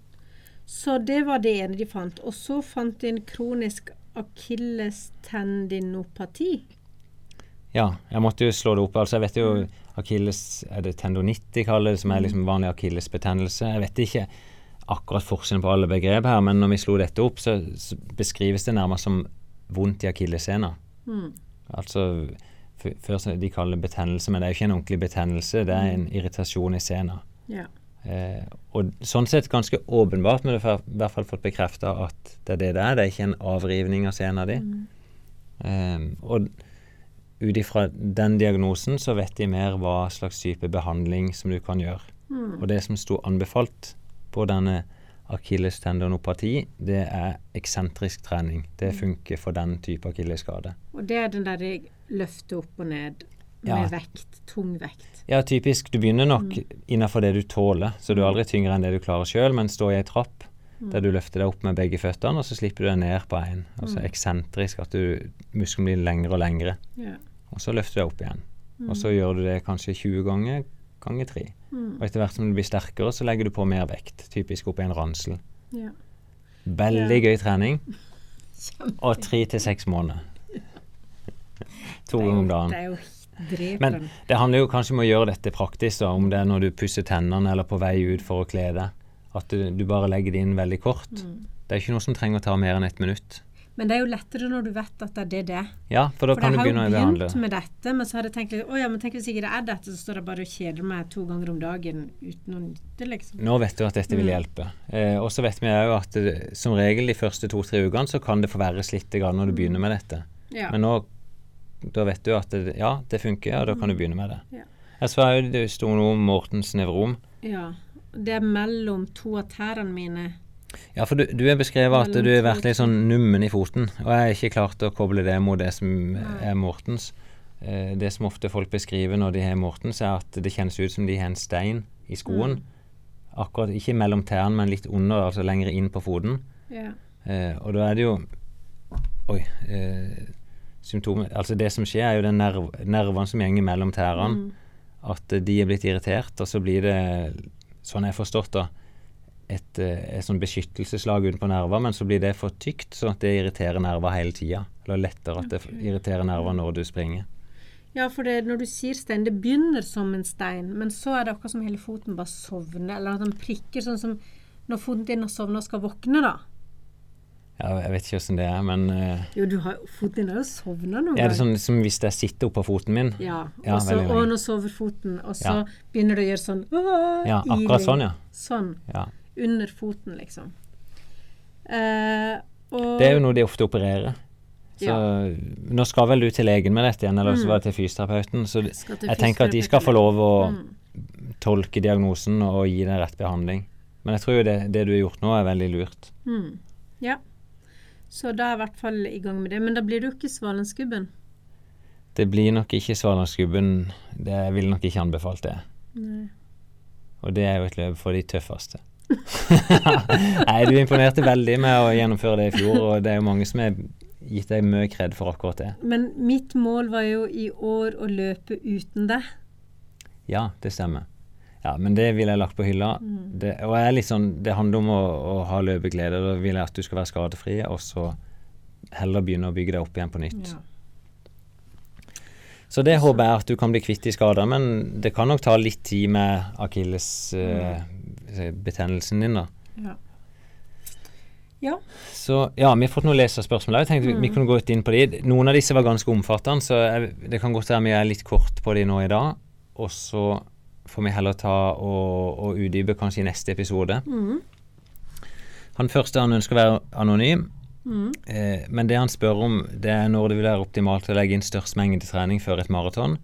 Speaker 1: Så det var det ene de fant. Og så fant de en kronisk akillestendinopati.
Speaker 2: Ja, jeg måtte jo slå det opp. Altså, jeg vet jo akilles Er det tendonitt de kaller det, som er liksom vanlig akillesbetennelse? Jeg vet ikke akkurat forskjellen på alle begrep her, men når vi slo dette opp, så, så beskrives det nærmest som vondt i akillessena.
Speaker 1: Mm.
Speaker 2: Altså før de kaller det betennelse, men det er jo ikke en ordentlig betennelse, det er en irritasjon i sena.
Speaker 1: Yeah.
Speaker 2: Eh, og sånn sett ganske åpenbart, men du har i hvert fall fått bekrefta at det er det det er. Det er ikke en avrivning av sena di.
Speaker 1: Mm.
Speaker 2: Eh, og ut ifra den diagnosen så vet de mer hva slags type behandling som du kan gjøre.
Speaker 1: Mm.
Speaker 2: Og det som sto anbefalt på denne akillestendonopati, det er eksentrisk trening. Det
Speaker 1: Mm.
Speaker 2: funker for den type akillesskade.
Speaker 1: Og det er den der de løfter opp og ned med
Speaker 2: Ja.
Speaker 1: vekt. Tung vekt.
Speaker 2: Ja, typisk. Du begynner nok
Speaker 1: Mm.
Speaker 2: innenfor det du tåler, så du er aldri tyngre enn det du klarer sjøl, men stå i ei trapp
Speaker 1: Mm.
Speaker 2: der du løfter deg opp med begge føttene, og så slipper du deg ned på én. Altså eksentrisk, at du, muskelen blir lengre og lengre.
Speaker 1: Ja.
Speaker 2: Og så løfter du deg opp igjen.
Speaker 1: Mm.
Speaker 2: Og så gjør du det kanskje 20 ganger ganger 3.
Speaker 1: Mm.
Speaker 2: Og etter hvert som du blir sterkere, så legger du på mer vekt. Typisk opp i en ransel.
Speaker 1: Ja.
Speaker 2: Veldig
Speaker 1: Ja.
Speaker 2: gøy trening. Og tre til seks måneder. To ganger om dagen.
Speaker 1: Det er jo drepende.
Speaker 2: Men det handler jo kanskje om å gjøre dette praktisk, da, om det er når du pusser tennene eller på vei ut for å kle deg. At du, du bare legger det inn veldig kort.
Speaker 1: Mm.
Speaker 2: Det er ikke noe som trenger å ta mer enn ett minutt.
Speaker 1: Men det er jo lettere når du vet at det er det.
Speaker 2: Ja, for da kan du begynne å behandle.
Speaker 1: For jeg har jo begynt med dette, men så har jeg tenkt å ja, men tenk hvis ikke det er dette, så står jeg bare og kjeder meg to ganger om dagen uten å nytte, liksom.
Speaker 2: Nå vet du at dette vil
Speaker 1: Mm.
Speaker 2: hjelpe. Eh, og så vet vi òg at det, som regel de første to-tre ukene så kan det forverres litt når du begynner med dette.
Speaker 1: Ja.
Speaker 2: Men nå da vet du at det, ja, det funker, og da kan du begynne med det.
Speaker 1: Ja.
Speaker 2: Jeg så det sto noe om Mortens nevrom.
Speaker 1: Ja. Det er mellom to av tærne mine.
Speaker 2: Ja, for du, du er beskrevet at du har vært litt sånn nummen i foten, og jeg har ikke klart å koble det mot det som er Mortens. Eh, det som ofte folk beskriver når de har Mortens, er at det kjennes ut som de har en stein i skoen.
Speaker 1: Mm.
Speaker 2: Akkurat ikke mellom tærne, men litt under, altså lenger inn på foten. Eh, og da er det jo Oi. Eh, symptomer Altså, det som skjer, er jo den nerv, nervene som gjenger mellom tærne.
Speaker 1: Mm.
Speaker 2: At de er blitt irritert, og så blir det, sånn jeg har forstått da, et, eh, et sånn beskyttelseslag utenpå nerver, men så blir det for tykt, sånn at det irriterer nerver hele tida. Eller lettere at det irriterer nerver når du springer.
Speaker 1: Ja, for det, når du sier stein, det begynner som en stein, men så er det akkurat som hele foten bare sovner, eller at den prikker, sånn som når foten din har sovnet og skal våkne, da.
Speaker 2: Ja, jeg vet ikke åssen det er, men uh,
Speaker 1: Jo, du har, foten din har jo sovna noen
Speaker 2: ganger. Ja, det sånn som hvis jeg sitter oppå foten min?
Speaker 1: Ja,
Speaker 2: Ja,
Speaker 1: og så, og nå sover foten, og så
Speaker 2: Ja.
Speaker 1: begynner det å gjøre sånn «Åh»,
Speaker 2: Ja, akkurat
Speaker 1: iling.
Speaker 2: sånn, ja.
Speaker 1: Sånn.
Speaker 2: Ja.
Speaker 1: Under foten, liksom. Eh,
Speaker 2: Det er jo noe de ofte opererer. Så
Speaker 1: Ja.
Speaker 2: nå skal vel du til legen med dette igjen, eller så
Speaker 1: Mm.
Speaker 2: var det til fysioterapeuten. Så
Speaker 1: jeg, til
Speaker 2: jeg tenker at de skal få lov å
Speaker 1: Mm.
Speaker 2: tolke diagnosen og gi deg rett behandling. Men jeg tror jo det, det du har gjort nå, er veldig lurt.
Speaker 1: Mm. Ja. Så da er jeg i hvert fall i gang med det. Men da blir det jo ikke Svalandsgubben.
Speaker 2: Det blir nok ikke Svalandsgubben. Det jeg ville nok ikke anbefalt det.
Speaker 1: Nei.
Speaker 2: Og det er jo et løp for de tøffeste. Nei, du imponerte veldig med å gjennomføre det i fjor, og det er jo mange som har gitt deg mye kred for akkurat det.
Speaker 1: Men mitt mål var jo i år å løpe uten deg.
Speaker 2: Ja, det stemmer. Ja, men det ville jeg lagt på hylla.
Speaker 1: Mm.
Speaker 2: Det, og jeg er litt sånn, det handler om å, å ha løpeglede. Da vil jeg at du skal være skadefri, og så heller begynne å bygge deg opp igjen på nytt.
Speaker 1: Ja.
Speaker 2: Så det håper jeg at du kan bli kvitt i skader, men det kan nok ta litt tid med akillesbetennelsen din, da.
Speaker 1: Ja. ja.
Speaker 2: Så ja, vi har fått noen leserspørsmål. Jeg tenkte vi, vi
Speaker 1: Mm.
Speaker 2: kunne gått inn på de. Noen av disse var ganske omfattende, så jeg, det kan godt være vi er litt kort på de nå i dag. Og så får vi heller ta og, og utdype kanskje i neste episode.
Speaker 1: Mm.
Speaker 2: Han første han ønsker å være anonym,
Speaker 1: Mm.
Speaker 2: eh, men det han spør om, det er når det vil være optimalt å legge inn størst mengde trening før et maraton.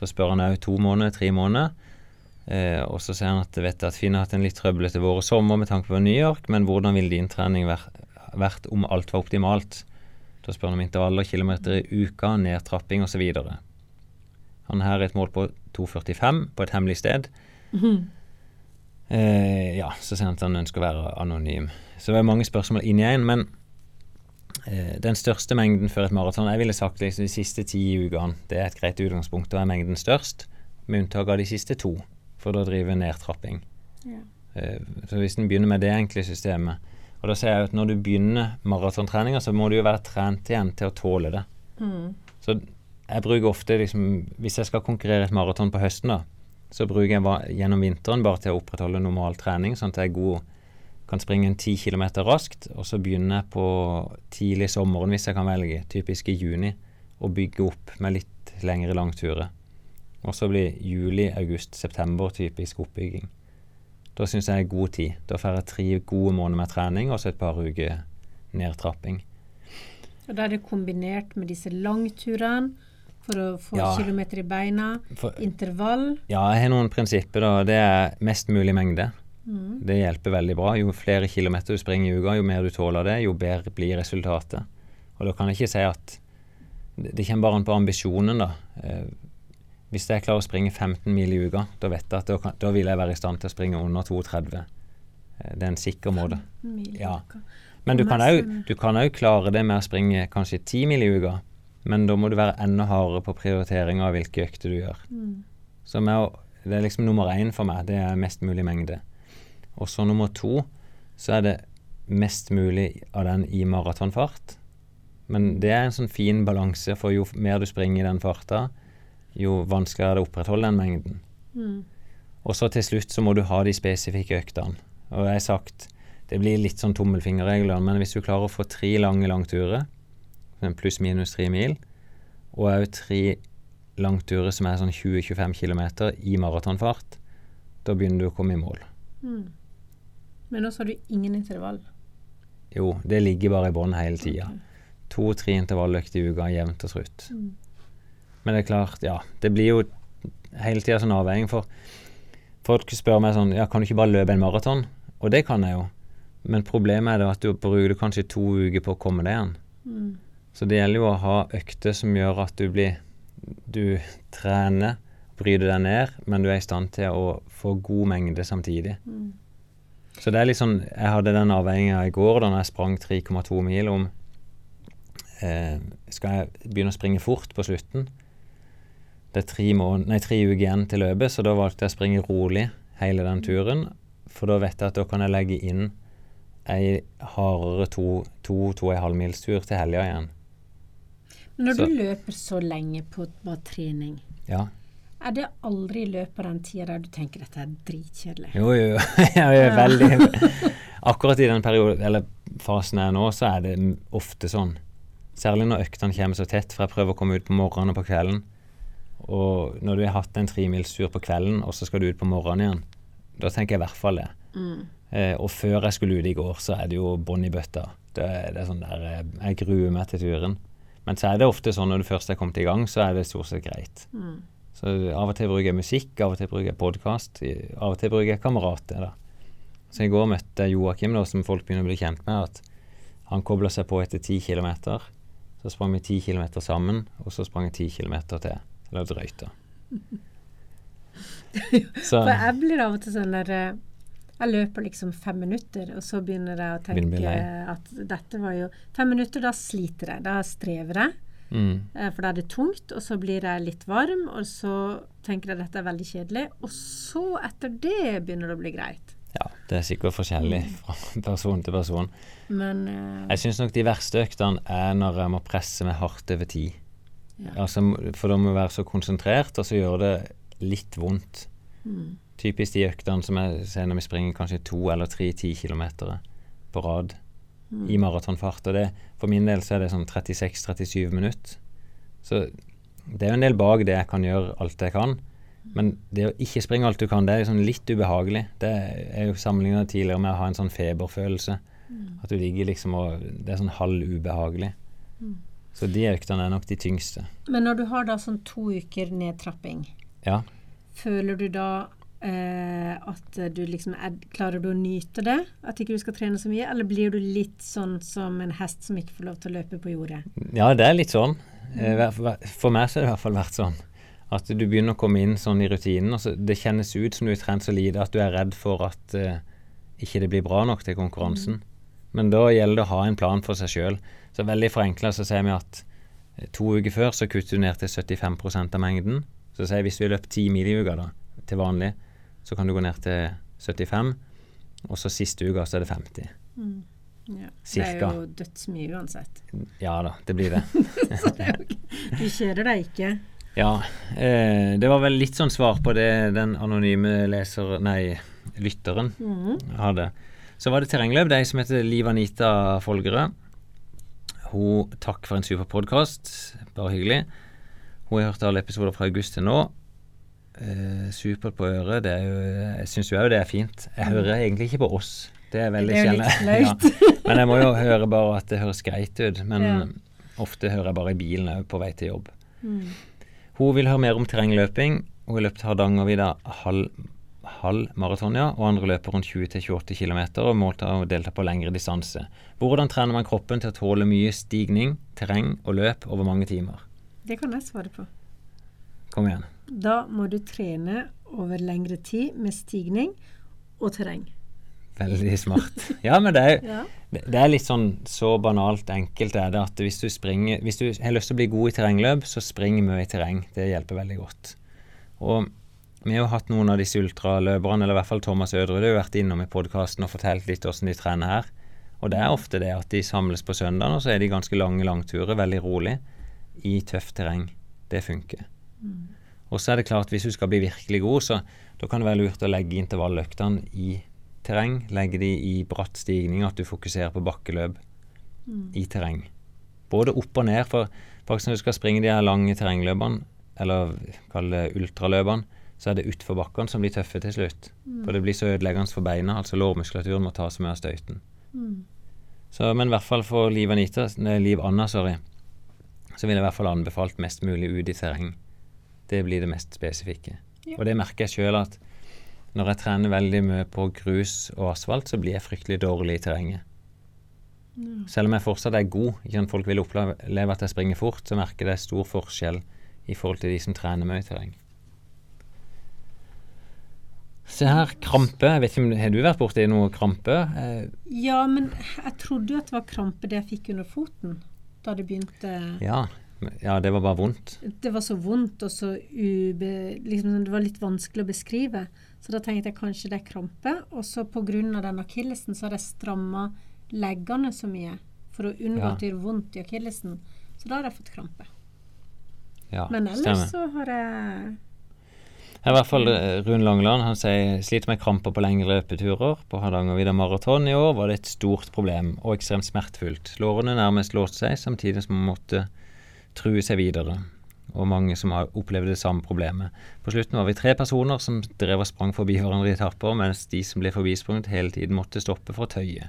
Speaker 2: Så spør han òg to måneder, tre måneder. Eh, og så sier han at vet at Finn har hatt en litt trøblete vår og sommer med tanke på New York, men hvordan ville din trening vært, om alt var optimalt? Da spør han om intervaller, kilometer i uka, nedtrapping osv. Han her er et mål på 2,45 på et hemmelig sted.
Speaker 1: Mhm.
Speaker 2: Eh, ja, så sier han at han ønsker å være anonym. Så det er mange spørsmål inni en, men eh, den største mengden før et maraton Jeg ville sagt liksom de siste ti ukene. Det er et greit utgangspunkt. Da er mengden størst, med unntak av de siste to, for da driver nedtrapping.
Speaker 1: Ja.
Speaker 2: Eh, så hvis en begynner med det enkle systemet Og da ser jeg at når du begynner maratontreninga, så må du jo være trent igjen til å tåle det.
Speaker 1: Mm.
Speaker 2: Så jeg bruker ofte liksom Hvis jeg skal konkurrere et maraton på høsten, da, så bruker jeg gjennom vinteren bare til å opprettholde normal trening, sånn at jeg er god kan springe en ti kilometer raskt, og så begynner jeg på tidlig sommeren, hvis jeg kan velge, typisk i juni, og bygge opp med litt lengre langturer. Og så blir juli, august, september typisk oppbygging. Da syns jeg er god tid. Da får jeg tre gode måneder med trening, og så et par uker nedtrapping.
Speaker 1: Og da er det kombinert med disse langturene for å få
Speaker 2: Ja.
Speaker 1: kilometer i beina.
Speaker 2: For-
Speaker 1: intervall.
Speaker 2: Ja, jeg har noen prinsipper, da. Det er mest mulig mengde.
Speaker 1: Mm.
Speaker 2: Det hjelper veldig bra. Jo flere kilometer du springer i uka, jo mer du tåler det, jo bedre blir resultatet. Og da kan jeg ikke si at Det, kommer bare an på ambisjonen, da. Hvis jeg klarer å springe 15 mil i uka, da vet jeg at da, da vil jeg være i stand til å springe under 2,30. Eh, det er en sikker måte. Ja. Men du kan òg du kan òg klare det med å springe kanskje 10 mil i uka. Men da må du være enda hardere på prioritering av hvilke økter du gjør.
Speaker 1: Mm.
Speaker 2: Så med det er liksom nummer én for meg, det er mest mulig mengde. Og så nummer to, så er det mest mulig av den i maratonfart. Men det er en sånn fin balanse, for jo mer du springer i den farta, jo vanskeligere er det å opprettholde den mengden.
Speaker 1: Mm.
Speaker 2: Og så til slutt så må du ha de spesifikke øktene. Og jeg har sagt, det blir litt sånn tommelfingerregler, men hvis du klarer å få tre lange langturer, pluss-minus tre mil, og òg tre langturer som er sånn 20-25 km i maratonfart, da begynner du å komme i mål.
Speaker 1: Mm. Men også har du ingen intervall.
Speaker 2: Jo, det ligger bare i bånn hele tida. To-tre intervalløkter i uka jevnt og trutt.
Speaker 1: Mm.
Speaker 2: Men det er klart, ja. Det blir jo hele tida sånn avveining. For folk spør meg sånn Ja, kan du ikke bare løpe en maraton? Og det kan jeg jo. Men problemet er det at du bruker kanskje to uker på å komme deg igjen.
Speaker 1: Mm.
Speaker 2: Så det gjelder jo å ha økter som gjør at du blir Du trener, bryter deg ned, men du er i stand til å få god mengde samtidig.
Speaker 1: Mm.
Speaker 2: Så det er litt sånn Jeg hadde den avveininga i går da jeg sprang 3,2 mil om eh, Skal jeg begynne å springe fort på slutten? Det er tre, måned, nei, tre uker igjen til løpet, så da valgte jeg å springe rolig hele den turen. For da vet jeg at da kan jeg legge inn ei hardere to, to, to og en halv mils tur til helga igjen.
Speaker 1: Men når
Speaker 2: Så-
Speaker 1: du løper så lenge på bare trening,
Speaker 2: Ja.
Speaker 1: er det aldri i løpet av den tida der du tenker dette er dritkjedelig?
Speaker 2: Jo, jo. Jeg er veldig Akkurat i den perioden, eller fasen jeg er nå, så er det ofte sånn. Særlig når øktene kommer så tett, for jeg prøver å komme ut på morgenen og på kvelden. Og når du har hatt en tremilstur på kvelden, og så skal du ut på morgenen igjen, da tenker jeg i hvert fall det.
Speaker 1: Mm.
Speaker 2: Eh, og før jeg skulle ut i går, så er det jo bånn i bøtta. Det, det er sånn der, eh, Jeg gruer meg til turen. Men så er det ofte sånn når du først er kommet i gang, så er det stort sett greit.
Speaker 1: Mm.
Speaker 2: Så av og til bruker jeg musikk, av og til bruker jeg podkast, av og til bruker jeg kamerater. da. Så i går møtte jeg Joakim, da, som folk begynner å bli kjent med. at Han kobla seg på etter ti kilometer. Så sprang vi ti kilometer sammen, og så sprang jeg ti kilometer til. Eller drøyta. Så
Speaker 1: For jeg blir av og til sånn der eh, Jeg løper liksom fem minutter, og så begynner jeg å tenke at dette var jo Fem minutter, da sliter jeg. Da strever jeg.
Speaker 2: mm,
Speaker 1: eh, For da er det tungt, og så blir jeg litt varm, og så tenker jeg at dette er veldig kjedelig. Og så, etter det, begynner det å bli greit.
Speaker 2: ja, det er sikkert forskjellig fra person til person.
Speaker 1: Men uh,
Speaker 2: Jeg syns nok de verste øktene er når jeg må presse meg hardt over tid.
Speaker 1: Ja.
Speaker 2: Altså, for da må være så konsentrert, og så gjør det litt vondt.
Speaker 1: mm,
Speaker 2: Typisk de øktene som jeg ser når vi springer kanskje to eller tre ti kilometer på rad
Speaker 1: mm.
Speaker 2: i maratonfart. Og det, for min del så er det sånn 36-37 minutter. Så det er jo en del bak det jeg kan gjøre alt jeg kan. Men det å ikke springe alt du kan, det er sånn litt ubehagelig. Det er jo sammenligna tidligere med å ha en sånn feberfølelse.
Speaker 1: Mm.
Speaker 2: At du ligger liksom og Det er sånn halv ubehagelig.
Speaker 1: Mm.
Speaker 2: Så de øktene er nok de tyngste.
Speaker 1: Men når du har da sånn to uker nedtrapping,
Speaker 2: Ja.
Speaker 1: føler du da eh, at du liksom er, Klarer du å nyte det? At ikke du skal trene så mye? Eller blir du litt sånn som en hest som ikke får lov til å løpe på jordet?
Speaker 2: Ja, det er litt sånn. Eh, For meg så har det i hvert fall vært sånn. At du begynner å komme inn sånn i rutinen. og så Det kjennes ut som du har trent så lite at du er redd for at eh, ikke det blir bra nok til konkurransen. Men da gjelder det å ha en plan for seg sjøl. Så veldig forenkla så sier vi at eh, to uker før så kutter du ned til 75% av mengden. Så sier jeg hvis vi løpt ti mil i uka da, til vanlig, så kan du gå ned til 75. Og så siste uka så er det 50.
Speaker 1: Mm. Ja. Det er jo dødsmye uansett.
Speaker 2: Ja da, det blir det.
Speaker 1: Det du kjeder deg ikke.
Speaker 2: Ja, eh, det var vel litt sånn svar på det den anonyme leser... Nei, lytteren
Speaker 1: mm.
Speaker 2: hadde. Så var det terrengløp. Er som heter Liv Anita Folgerød. Hun takk for en super podkast. Bare hyggelig. Hun har hørt alle episoder fra august til nå. Eh, supert på øret. Det er jo, jeg syns jo òg det er fint. Jeg hører egentlig ikke på oss. Det er veldig sjelden.
Speaker 1: ja.
Speaker 2: Men jeg må jo høre bare at det høres greit ut. Men
Speaker 1: Ja.
Speaker 2: ofte hører jeg bare i bilen òg på vei til jobb.
Speaker 1: Mm.
Speaker 2: Hun vil høre mer om terrengløping. Hun har løpt Hardangervidda halv, halv maraton, ja, og andre løper rundt 20-28 km og målt av å delta på lengre distanse. Hvordan trener man kroppen til å tåle mye stigning, terreng og løp over mange timer?
Speaker 1: Det kan jeg svare på.
Speaker 2: Kom igjen.
Speaker 1: Da må du trene over lengre tid med stigning og terreng.
Speaker 2: Veldig smart. Ja, men det er,
Speaker 1: Ja.
Speaker 2: det, det er litt sånn så banalt enkelt er det at hvis du springer Hvis du har lyst til å bli god i terrengløp, så spring mye i terreng. Det hjelper veldig godt. Og vi har jo hatt noen av disse ultraløperne, eller i hvert fall Thomas Ødre, har vært innom i podkasten og fortalt litt hvordan de trener her. Og det er ofte det at de samles på søndagen, og så er de ganske lange langturer, veldig rolig, i tøft terreng. Det funker. Og så er det klart, hvis du skal bli virkelig god, så da kan det være lurt å legge intervalløktene i terreng. Legge de i bratt stigning, at du fokuserer på bakkeløp i terreng. Både opp og ned, for faktisk når du skal springe de her lange terrengløpene, eller kall det ultraløpene, så er det utforbakkene som blir tøffe til slutt. For det blir så ødeleggende for beina, altså lårmuskulaturen må ta så mye av støyten. Så, men i hvert fall for Liv Anita, nei, Liv Anna, sorry, så ville jeg i hvert fall anbefalt mest mulig ut i terreng. Det blir det mest spesifikke.
Speaker 1: Ja.
Speaker 2: Og det merker jeg sjøl at når jeg trener veldig mye på grus og asfalt, så blir jeg fryktelig dårlig i terrenget. Selv om jeg fortsatt er god, ikke sant, folk vil oppleve at jeg springer fort, så merker jeg det er stor forskjell i forhold til de som trener mye i terreng. Se her, krampe. Jeg vet ikke om, Har du vært borti noe krampe? Eh,
Speaker 1: Ja, men jeg trodde jo at det var krampe det jeg fikk under foten da det begynte.
Speaker 2: ja. ja, det var bare vondt.
Speaker 1: Det var så vondt og så ube... Liksom, det var litt vanskelig å beskrive. Så da tenkte jeg kanskje det er krampe. Og så pga. den akillesen så hadde jeg stramma leggene så mye for å unngå
Speaker 2: Ja.
Speaker 1: at det gjør vondt i akillesen. Så da har jeg fått krampe.
Speaker 2: Ja,
Speaker 1: Men ellers
Speaker 2: stemmer.
Speaker 1: så har jeg
Speaker 2: I hvert fall eh, Rune Langeland han sier sliter med kramper på lengre løpeturer. På Hardangervidda maraton i år var det et stort problem og ekstremt smertefullt. Lårene nærmest låste seg, samtidig som man måtte true seg videre. Og mange som har opplevd det samme problemet. På slutten var vi tre personer som drev og sprang forbi hverandre i etapper, mens de som ble forbisprunget hele tiden måtte stoppe for å tøye.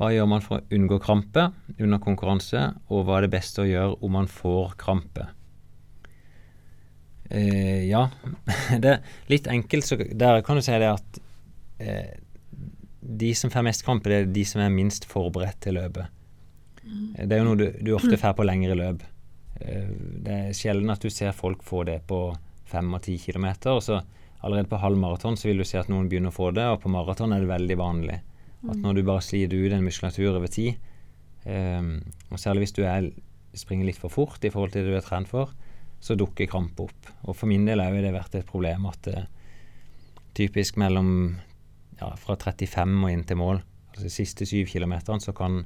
Speaker 2: Hva gjør man for å unngå krampe under konkurranse, og hva er det beste å gjøre om man får krampe? Eh, ja, det er litt enkelt. Så der kan du si det at uh, de som får mest krampe, det er de som er minst forberedt til løpet. Eh, Det er jo noe du, du ofte får på lengre løp. Eh, det er sjelden at du ser folk få det på fem og ti. Og så allerede på halv maraton så vil du se at noen begynner å få det, og på maraton er det veldig vanlig. At når du bare sliter ut en muskulatur over tid, um, og særlig hvis du er, springer litt for fort i forhold til det du er trent for, så dukker krampe opp. Og for min del har det vært et problem at eh, typisk mellom ja, fra 35 og inn til mål, altså de siste syv kilometerne, så kan,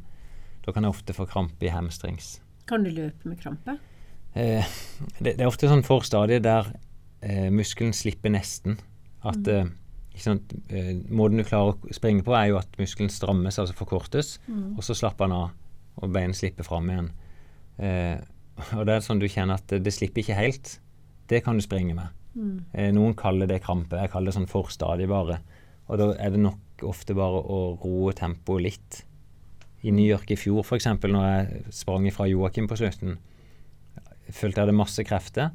Speaker 2: da kan jeg ofte få krampe i hamstrings.
Speaker 1: Kan du løpe med krampe?
Speaker 2: Eh, det, det er ofte sånn forstadie der eh, muskelen slipper nesten. At eh, ikke sant, eh, Måten du klarer å springe på, er jo at muskelen strammes, altså forkortes, og så slapper han av, og beinet slipper fram igjen. Eh, og det er sånn du kjenner at det, slipper ikke helt. Det kan du springe med. Eh, noen kaller det krampe, jeg kaller det sånn forstadig bare. Og da er det nok ofte bare å roe tempoet litt. I New York i fjor, f.eks., når jeg sprang fra Joakim på slutten, følte jeg hadde masse krefter,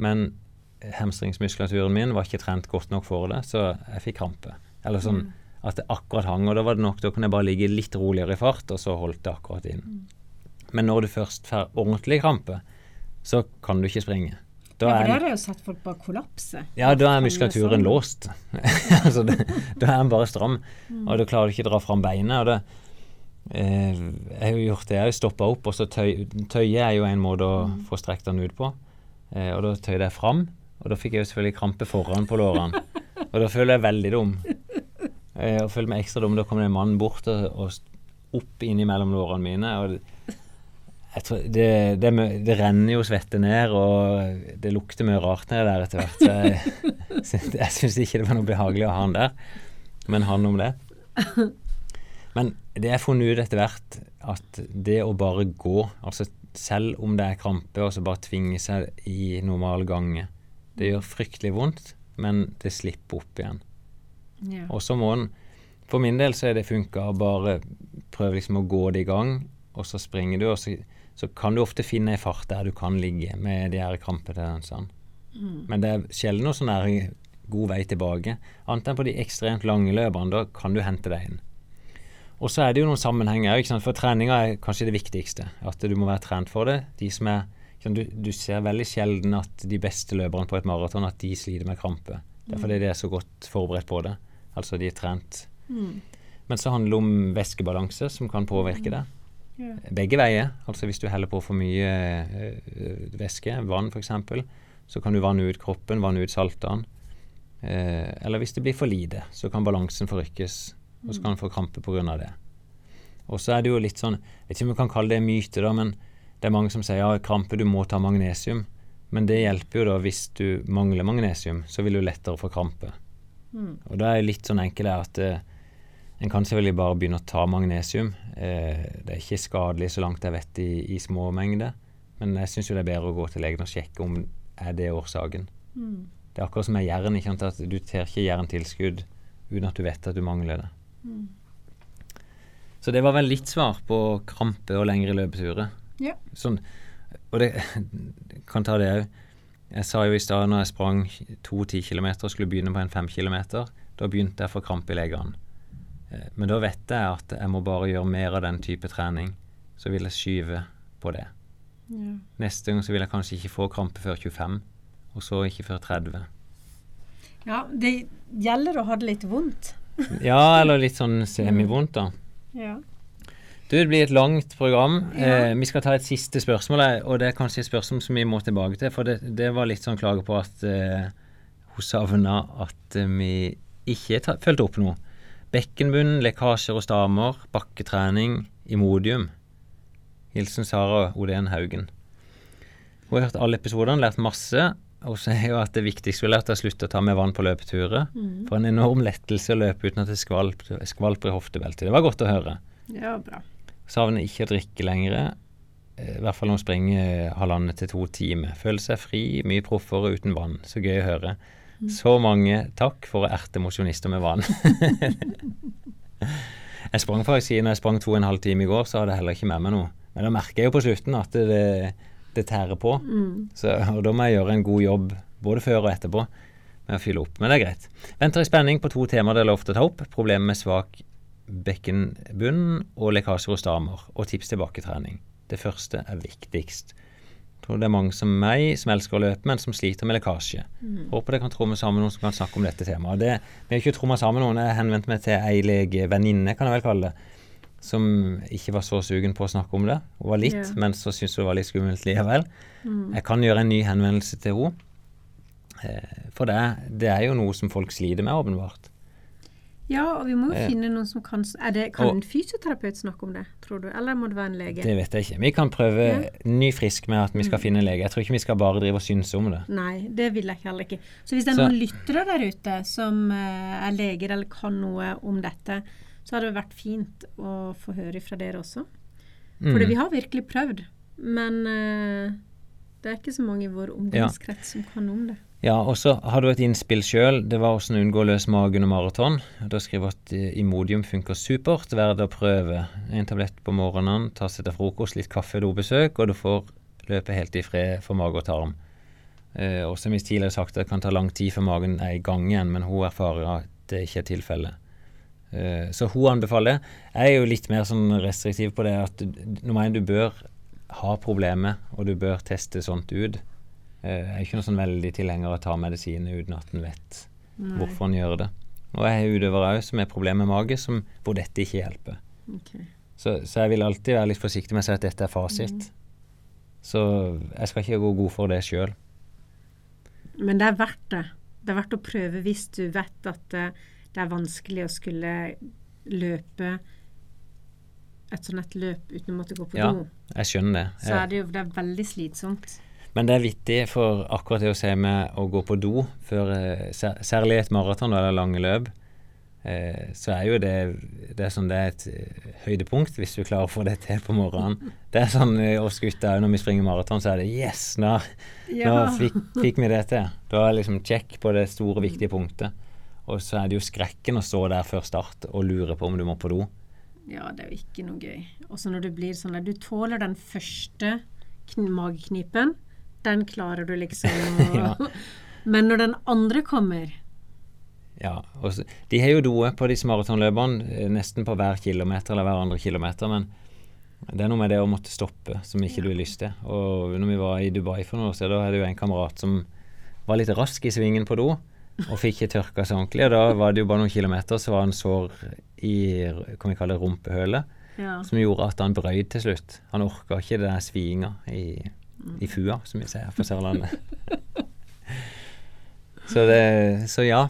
Speaker 2: men hemstringsmuskulaturen min var ikke trent godt nok for det, så jeg fikk krampe. Eller sånn at det akkurat hang, og da var det nok, da kunne jeg bare ligge litt roligere i fart, og så holdt det akkurat inn. Men når du først får ordentlig krampe, så kan du ikke springe. Da
Speaker 1: Ja, for
Speaker 2: er-
Speaker 1: der har jo sett folk bare kollapse.
Speaker 2: ja, da er muskulaturen låst. altså, det, da er den bare stram, og da klarer du ikke å dra fram beinet. og det eh, Jeg har jo gjort det, jeg har jo stoppa opp, og så tøy, tøye er jo en måte å få strekt den ut på. Eh, og da tøyde jeg fram, og da fikk jeg jo selvfølgelig krampe foran på lårene. og da føler jeg veldig dum. Eh, og føler meg ekstra dum. Da kommer det en mann bort og, og opp innimellom lårene mine. og det, det, det, det renner jo svette ned, og det lukter mye rart nedi der etter hvert. Jeg, synes, jeg syns ikke det var noe behagelig å ha han der, men han om det. Men det jeg har funnet ut etter hvert, at det å bare gå, altså selv om det er krampe, og så bare tvinge seg i normal gange, det gjør fryktelig vondt, men det slipper opp igjen.
Speaker 1: Ja.
Speaker 2: Og så må en For min del så er det funka å bare prøve liksom å gå det i gang, og så springer du, og så, så kan du ofte finne ei fart der du kan ligge med de her krampetendensene. Men det er sjelden noe sånn god vei tilbake. Annet enn på de ekstremt lange løpene. Da kan du hente deg inn. Og så er det jo noen sammenhenger, for treninga er kanskje det viktigste. At du må være trent for det. De som er, du, du ser veldig sjelden at de beste løperne på et maraton at de sliter med krampe. Det er fordi de er så godt forberedt på det. Altså de er trent.
Speaker 1: Mm.
Speaker 2: Men så handler det om væskebalanse, som kan påvirke det.
Speaker 1: Ja.
Speaker 2: Begge veier. Altså hvis du heller på for mye øh, væske, vann f.eks., så kan du vanne ut kroppen, vanne ut saltene. Eh, eller hvis det blir for lite, så kan balansen forrykkes, og så kan du få krampe pga. det. Og så er det jo litt sånn Jeg vet ikke om vi kan kalle det myte, da, men det er mange som sier ja, krampe, du må ta magnesium. Men det hjelper jo da hvis du mangler magnesium, så vil du lettere få krampe.
Speaker 1: Mm.
Speaker 2: Og da er litt sånn enkelt at eh, en kan selvfølgelig bare begynne å ta magnesium. Eh, det er ikke skadelig så langt jeg vet i, i små mengder. Men jeg syns det er bedre å gå til legen og sjekke om er det årsaken.
Speaker 1: Mm.
Speaker 2: Det er akkurat som med jern. ikke sant? At du tar ikke jerntilskudd uten at du vet at du mangler det.
Speaker 1: Mm.
Speaker 2: Så det var vel litt svar på krampe og lengre løpeturer.
Speaker 1: Ja.
Speaker 2: Sånn, og det kan ta det òg. Jeg sa jo i stad når jeg sprang to ti kilometer og skulle begynne på en fem kilometer, da begynte jeg å få krampe i legene. Eh, Men da vet jeg at jeg må bare gjøre mer av den type trening. Så vil jeg skyve på det.
Speaker 1: Ja.
Speaker 2: Neste gang så vil jeg kanskje ikke få krampe før 25, og så ikke før 30.
Speaker 1: ja, det gjelder å ha det litt vondt.
Speaker 2: Ja, eller litt sånn semivondt, da.
Speaker 1: Ja.
Speaker 2: Du, det blir et langt program.
Speaker 1: Ja.
Speaker 2: Eh, vi skal ta et siste spørsmål, eh, og det er kanskje et spørsmål som vi må tilbake til. For det, det var litt sånn klage på at eh, hun savna at vi ikke fulgte opp noe. Bekkenbunn, lekkasjer og stammer, bakketrening, Imodium. Hilsen Sara Odén Haugen. Hun har hørt alle episodene, lært masse. Og så er jo at det viktigste hun har lært, er å slutte å ta med vann på løpeturer.
Speaker 1: Mm.
Speaker 2: For en enorm lettelse å løpe uten at det skvalp, skvalper i hoftebeltet. Det var godt å høre.
Speaker 1: ja, bra.
Speaker 2: Savner ikke å drikke lenger. eh, I hvert fall når man springer halvannen til to timer. Føler seg fri, mye proffere uten vann. Så gøy å høre. Så mange takk for å erte mosjonister med vann. jeg sprang faktisk når jeg sprang to og en halv time i går, så hadde jeg heller ikke med meg noe. Men da merker jeg jo på slutten at det, det tærer på.
Speaker 1: Mm.
Speaker 2: Så, og da må jeg gjøre en god jobb både før og etterpå med å fylle opp. Men det er greit. Venter i spenning på to temaer det er lov til å ta opp. Problemet med svak bekkenbunn og lekkasjer hos damer, og tips til bakketrening. Det første er viktigst. Tror det er mange som meg som elsker å løpe, men som sliter med lekkasje.
Speaker 1: Mm.
Speaker 2: Håper det kan tromme sammen noen som kan snakke om dette temaet. Det, vi har ikke tromma sammen noen. Jeg henvendte meg til ei legevenninne, kan jeg vel kalle det, som ikke var så sugen på å snakke om det. Hun var litt,
Speaker 1: yeah.
Speaker 2: men så syntes hun det var litt skummelt likevel.
Speaker 1: Mm.
Speaker 2: Jeg kan gjøre en ny henvendelse til henne. Eh, For det, er- det er jo noe som folk sliter med, åpenbart.
Speaker 1: Ja, og vi må jo finne noen som kan er det, Kan
Speaker 2: Og-
Speaker 1: en fysioterapeut snakke om det, tror du? Eller må det være en lege?
Speaker 2: Det vet jeg ikke. Vi kan prøve ny frisk med at vi skal finne en lege. Jeg tror ikke vi skal bare drive og synse om det.
Speaker 1: Nei, det vil jeg heller ikke. Så hvis det er
Speaker 2: Så-
Speaker 1: noen lyttere der ute som eh, er leger eller kan noe om dette, så hadde det vært fint å få høre fra dere også. For
Speaker 2: Mm.
Speaker 1: vi har virkelig prøvd, men eh, det er ikke så mange i vår omgangskrets som kan om det.
Speaker 2: Ja, og så har du et innspill sjøl. Det var åssen unngå løs mage under maraton. Da skriver at eh, Imodium funker supert. Verdt å prøve. En tablett på morgenen, ta seg til frokost, litt kaffe dobesøk, og du får løpe helt i fred for mage og tarm. Eh, og som jeg tidligere sagt, det kan ta lang tid før magen er i gang igjen, men hun erfarer at det ikke er tilfellet. Eh, så hun anbefaler. Jeg er jo litt mer sånn restriktiv på det at nummer én, du bør ha problemet, og du bør teste sånt ut. Eh, Jeg er ikke noe sånn veldig tilhenger av å ta medisiner uten at en vet
Speaker 1: Nei.
Speaker 2: hvorfor en gjør det. Og jeg har utøvere òg som har problemer med mage, som, hvor dette ikke hjelper.
Speaker 1: Okay.
Speaker 2: Så, så jeg vil alltid være litt forsiktig med å si at dette er fasit.
Speaker 1: Mm.
Speaker 2: Så jeg skal ikke gå god for det sjøl.
Speaker 1: Men det er verdt det. Det er verdt å prøve hvis du vet at det er vanskelig å skulle løpe et et løp uten å måtte gå på
Speaker 2: Ja,
Speaker 1: do.
Speaker 2: jeg skjønner det.
Speaker 1: Så er det jo det er veldig slitsomt.
Speaker 2: Men det er vittig, for akkurat det å se med å gå på do, før, eh, sær- særlig et maraton eller lange løp, eh, så er jo det det er, sånn, det er et eh, høydepunkt hvis du klarer å få det til på morgenen. Det er sånn oss gutter når vi springer maraton, så er det yes, nå, nå fikk, fikk vi det til. Da er liksom check på det store, viktige punktet. Og så er det jo skrekken å stå der før start og lure på om du må på do.
Speaker 1: Ja, det er jo ikke noe gøy. Og så når du blir sånn Du tåler den første kn mageknipen. Den klarer du liksom
Speaker 2: Ja.
Speaker 1: Men når den andre kommer,
Speaker 2: Ja, og så, De har jo doer på disse maratonløperne, eh, nesten på hver kilometer eller hver andre kilometer, men det er noe med det å måtte stoppe som ikke du har lyst til. Og når vi var i Dubai for noen år siden, da hadde jo en kamerat som var litt rask i svingen på do, og fikk ikke tørka seg ordentlig. Og da var det jo bare noen kilometer, så var han sår i kan vi kalle det rumpehølet,
Speaker 1: Ja.
Speaker 2: som gjorde at han brøyd til slutt. Han orka ikke den der svinga i, i fua, som vi sier her på Sørlandet. så det Så ja.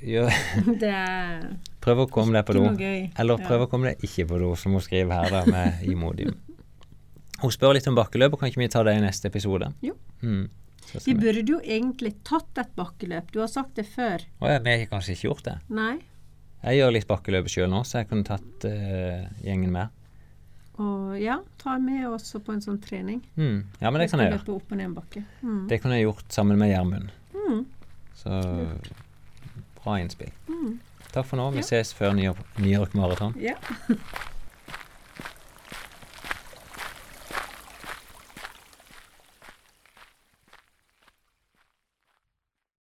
Speaker 2: Prøv å komme deg på do. Eller prøv. Ja. å komme deg ikke på do, som hun skriver her, da, med Imodium. Hun spør litt om bakkeløp, og kan ikke vi ta det i neste episode?
Speaker 1: Jo.
Speaker 2: Mm.
Speaker 1: Vi burde jo egentlig tatt et bakkeløp. Du har sagt det før.
Speaker 2: Å ja, vi har kanskje ikke gjort det.
Speaker 1: Nei.
Speaker 2: Jeg gjør litt bakkeløp sjøl nå, så jeg kunne tatt uh, gjengen med.
Speaker 1: Og ja, ta med også på en sånn trening.
Speaker 2: Mm. Ja, men det kan jeg gjøre.
Speaker 1: Løpe opp og ned en bakke. Mm.
Speaker 2: Det kunne jeg gjort sammen med Gjermund.
Speaker 1: Mm.
Speaker 2: Så bra innspill.
Speaker 1: Mm.
Speaker 2: Takk for nå. Vi
Speaker 1: Ja.
Speaker 2: ses før New York, New York Marathon.
Speaker 1: Ja.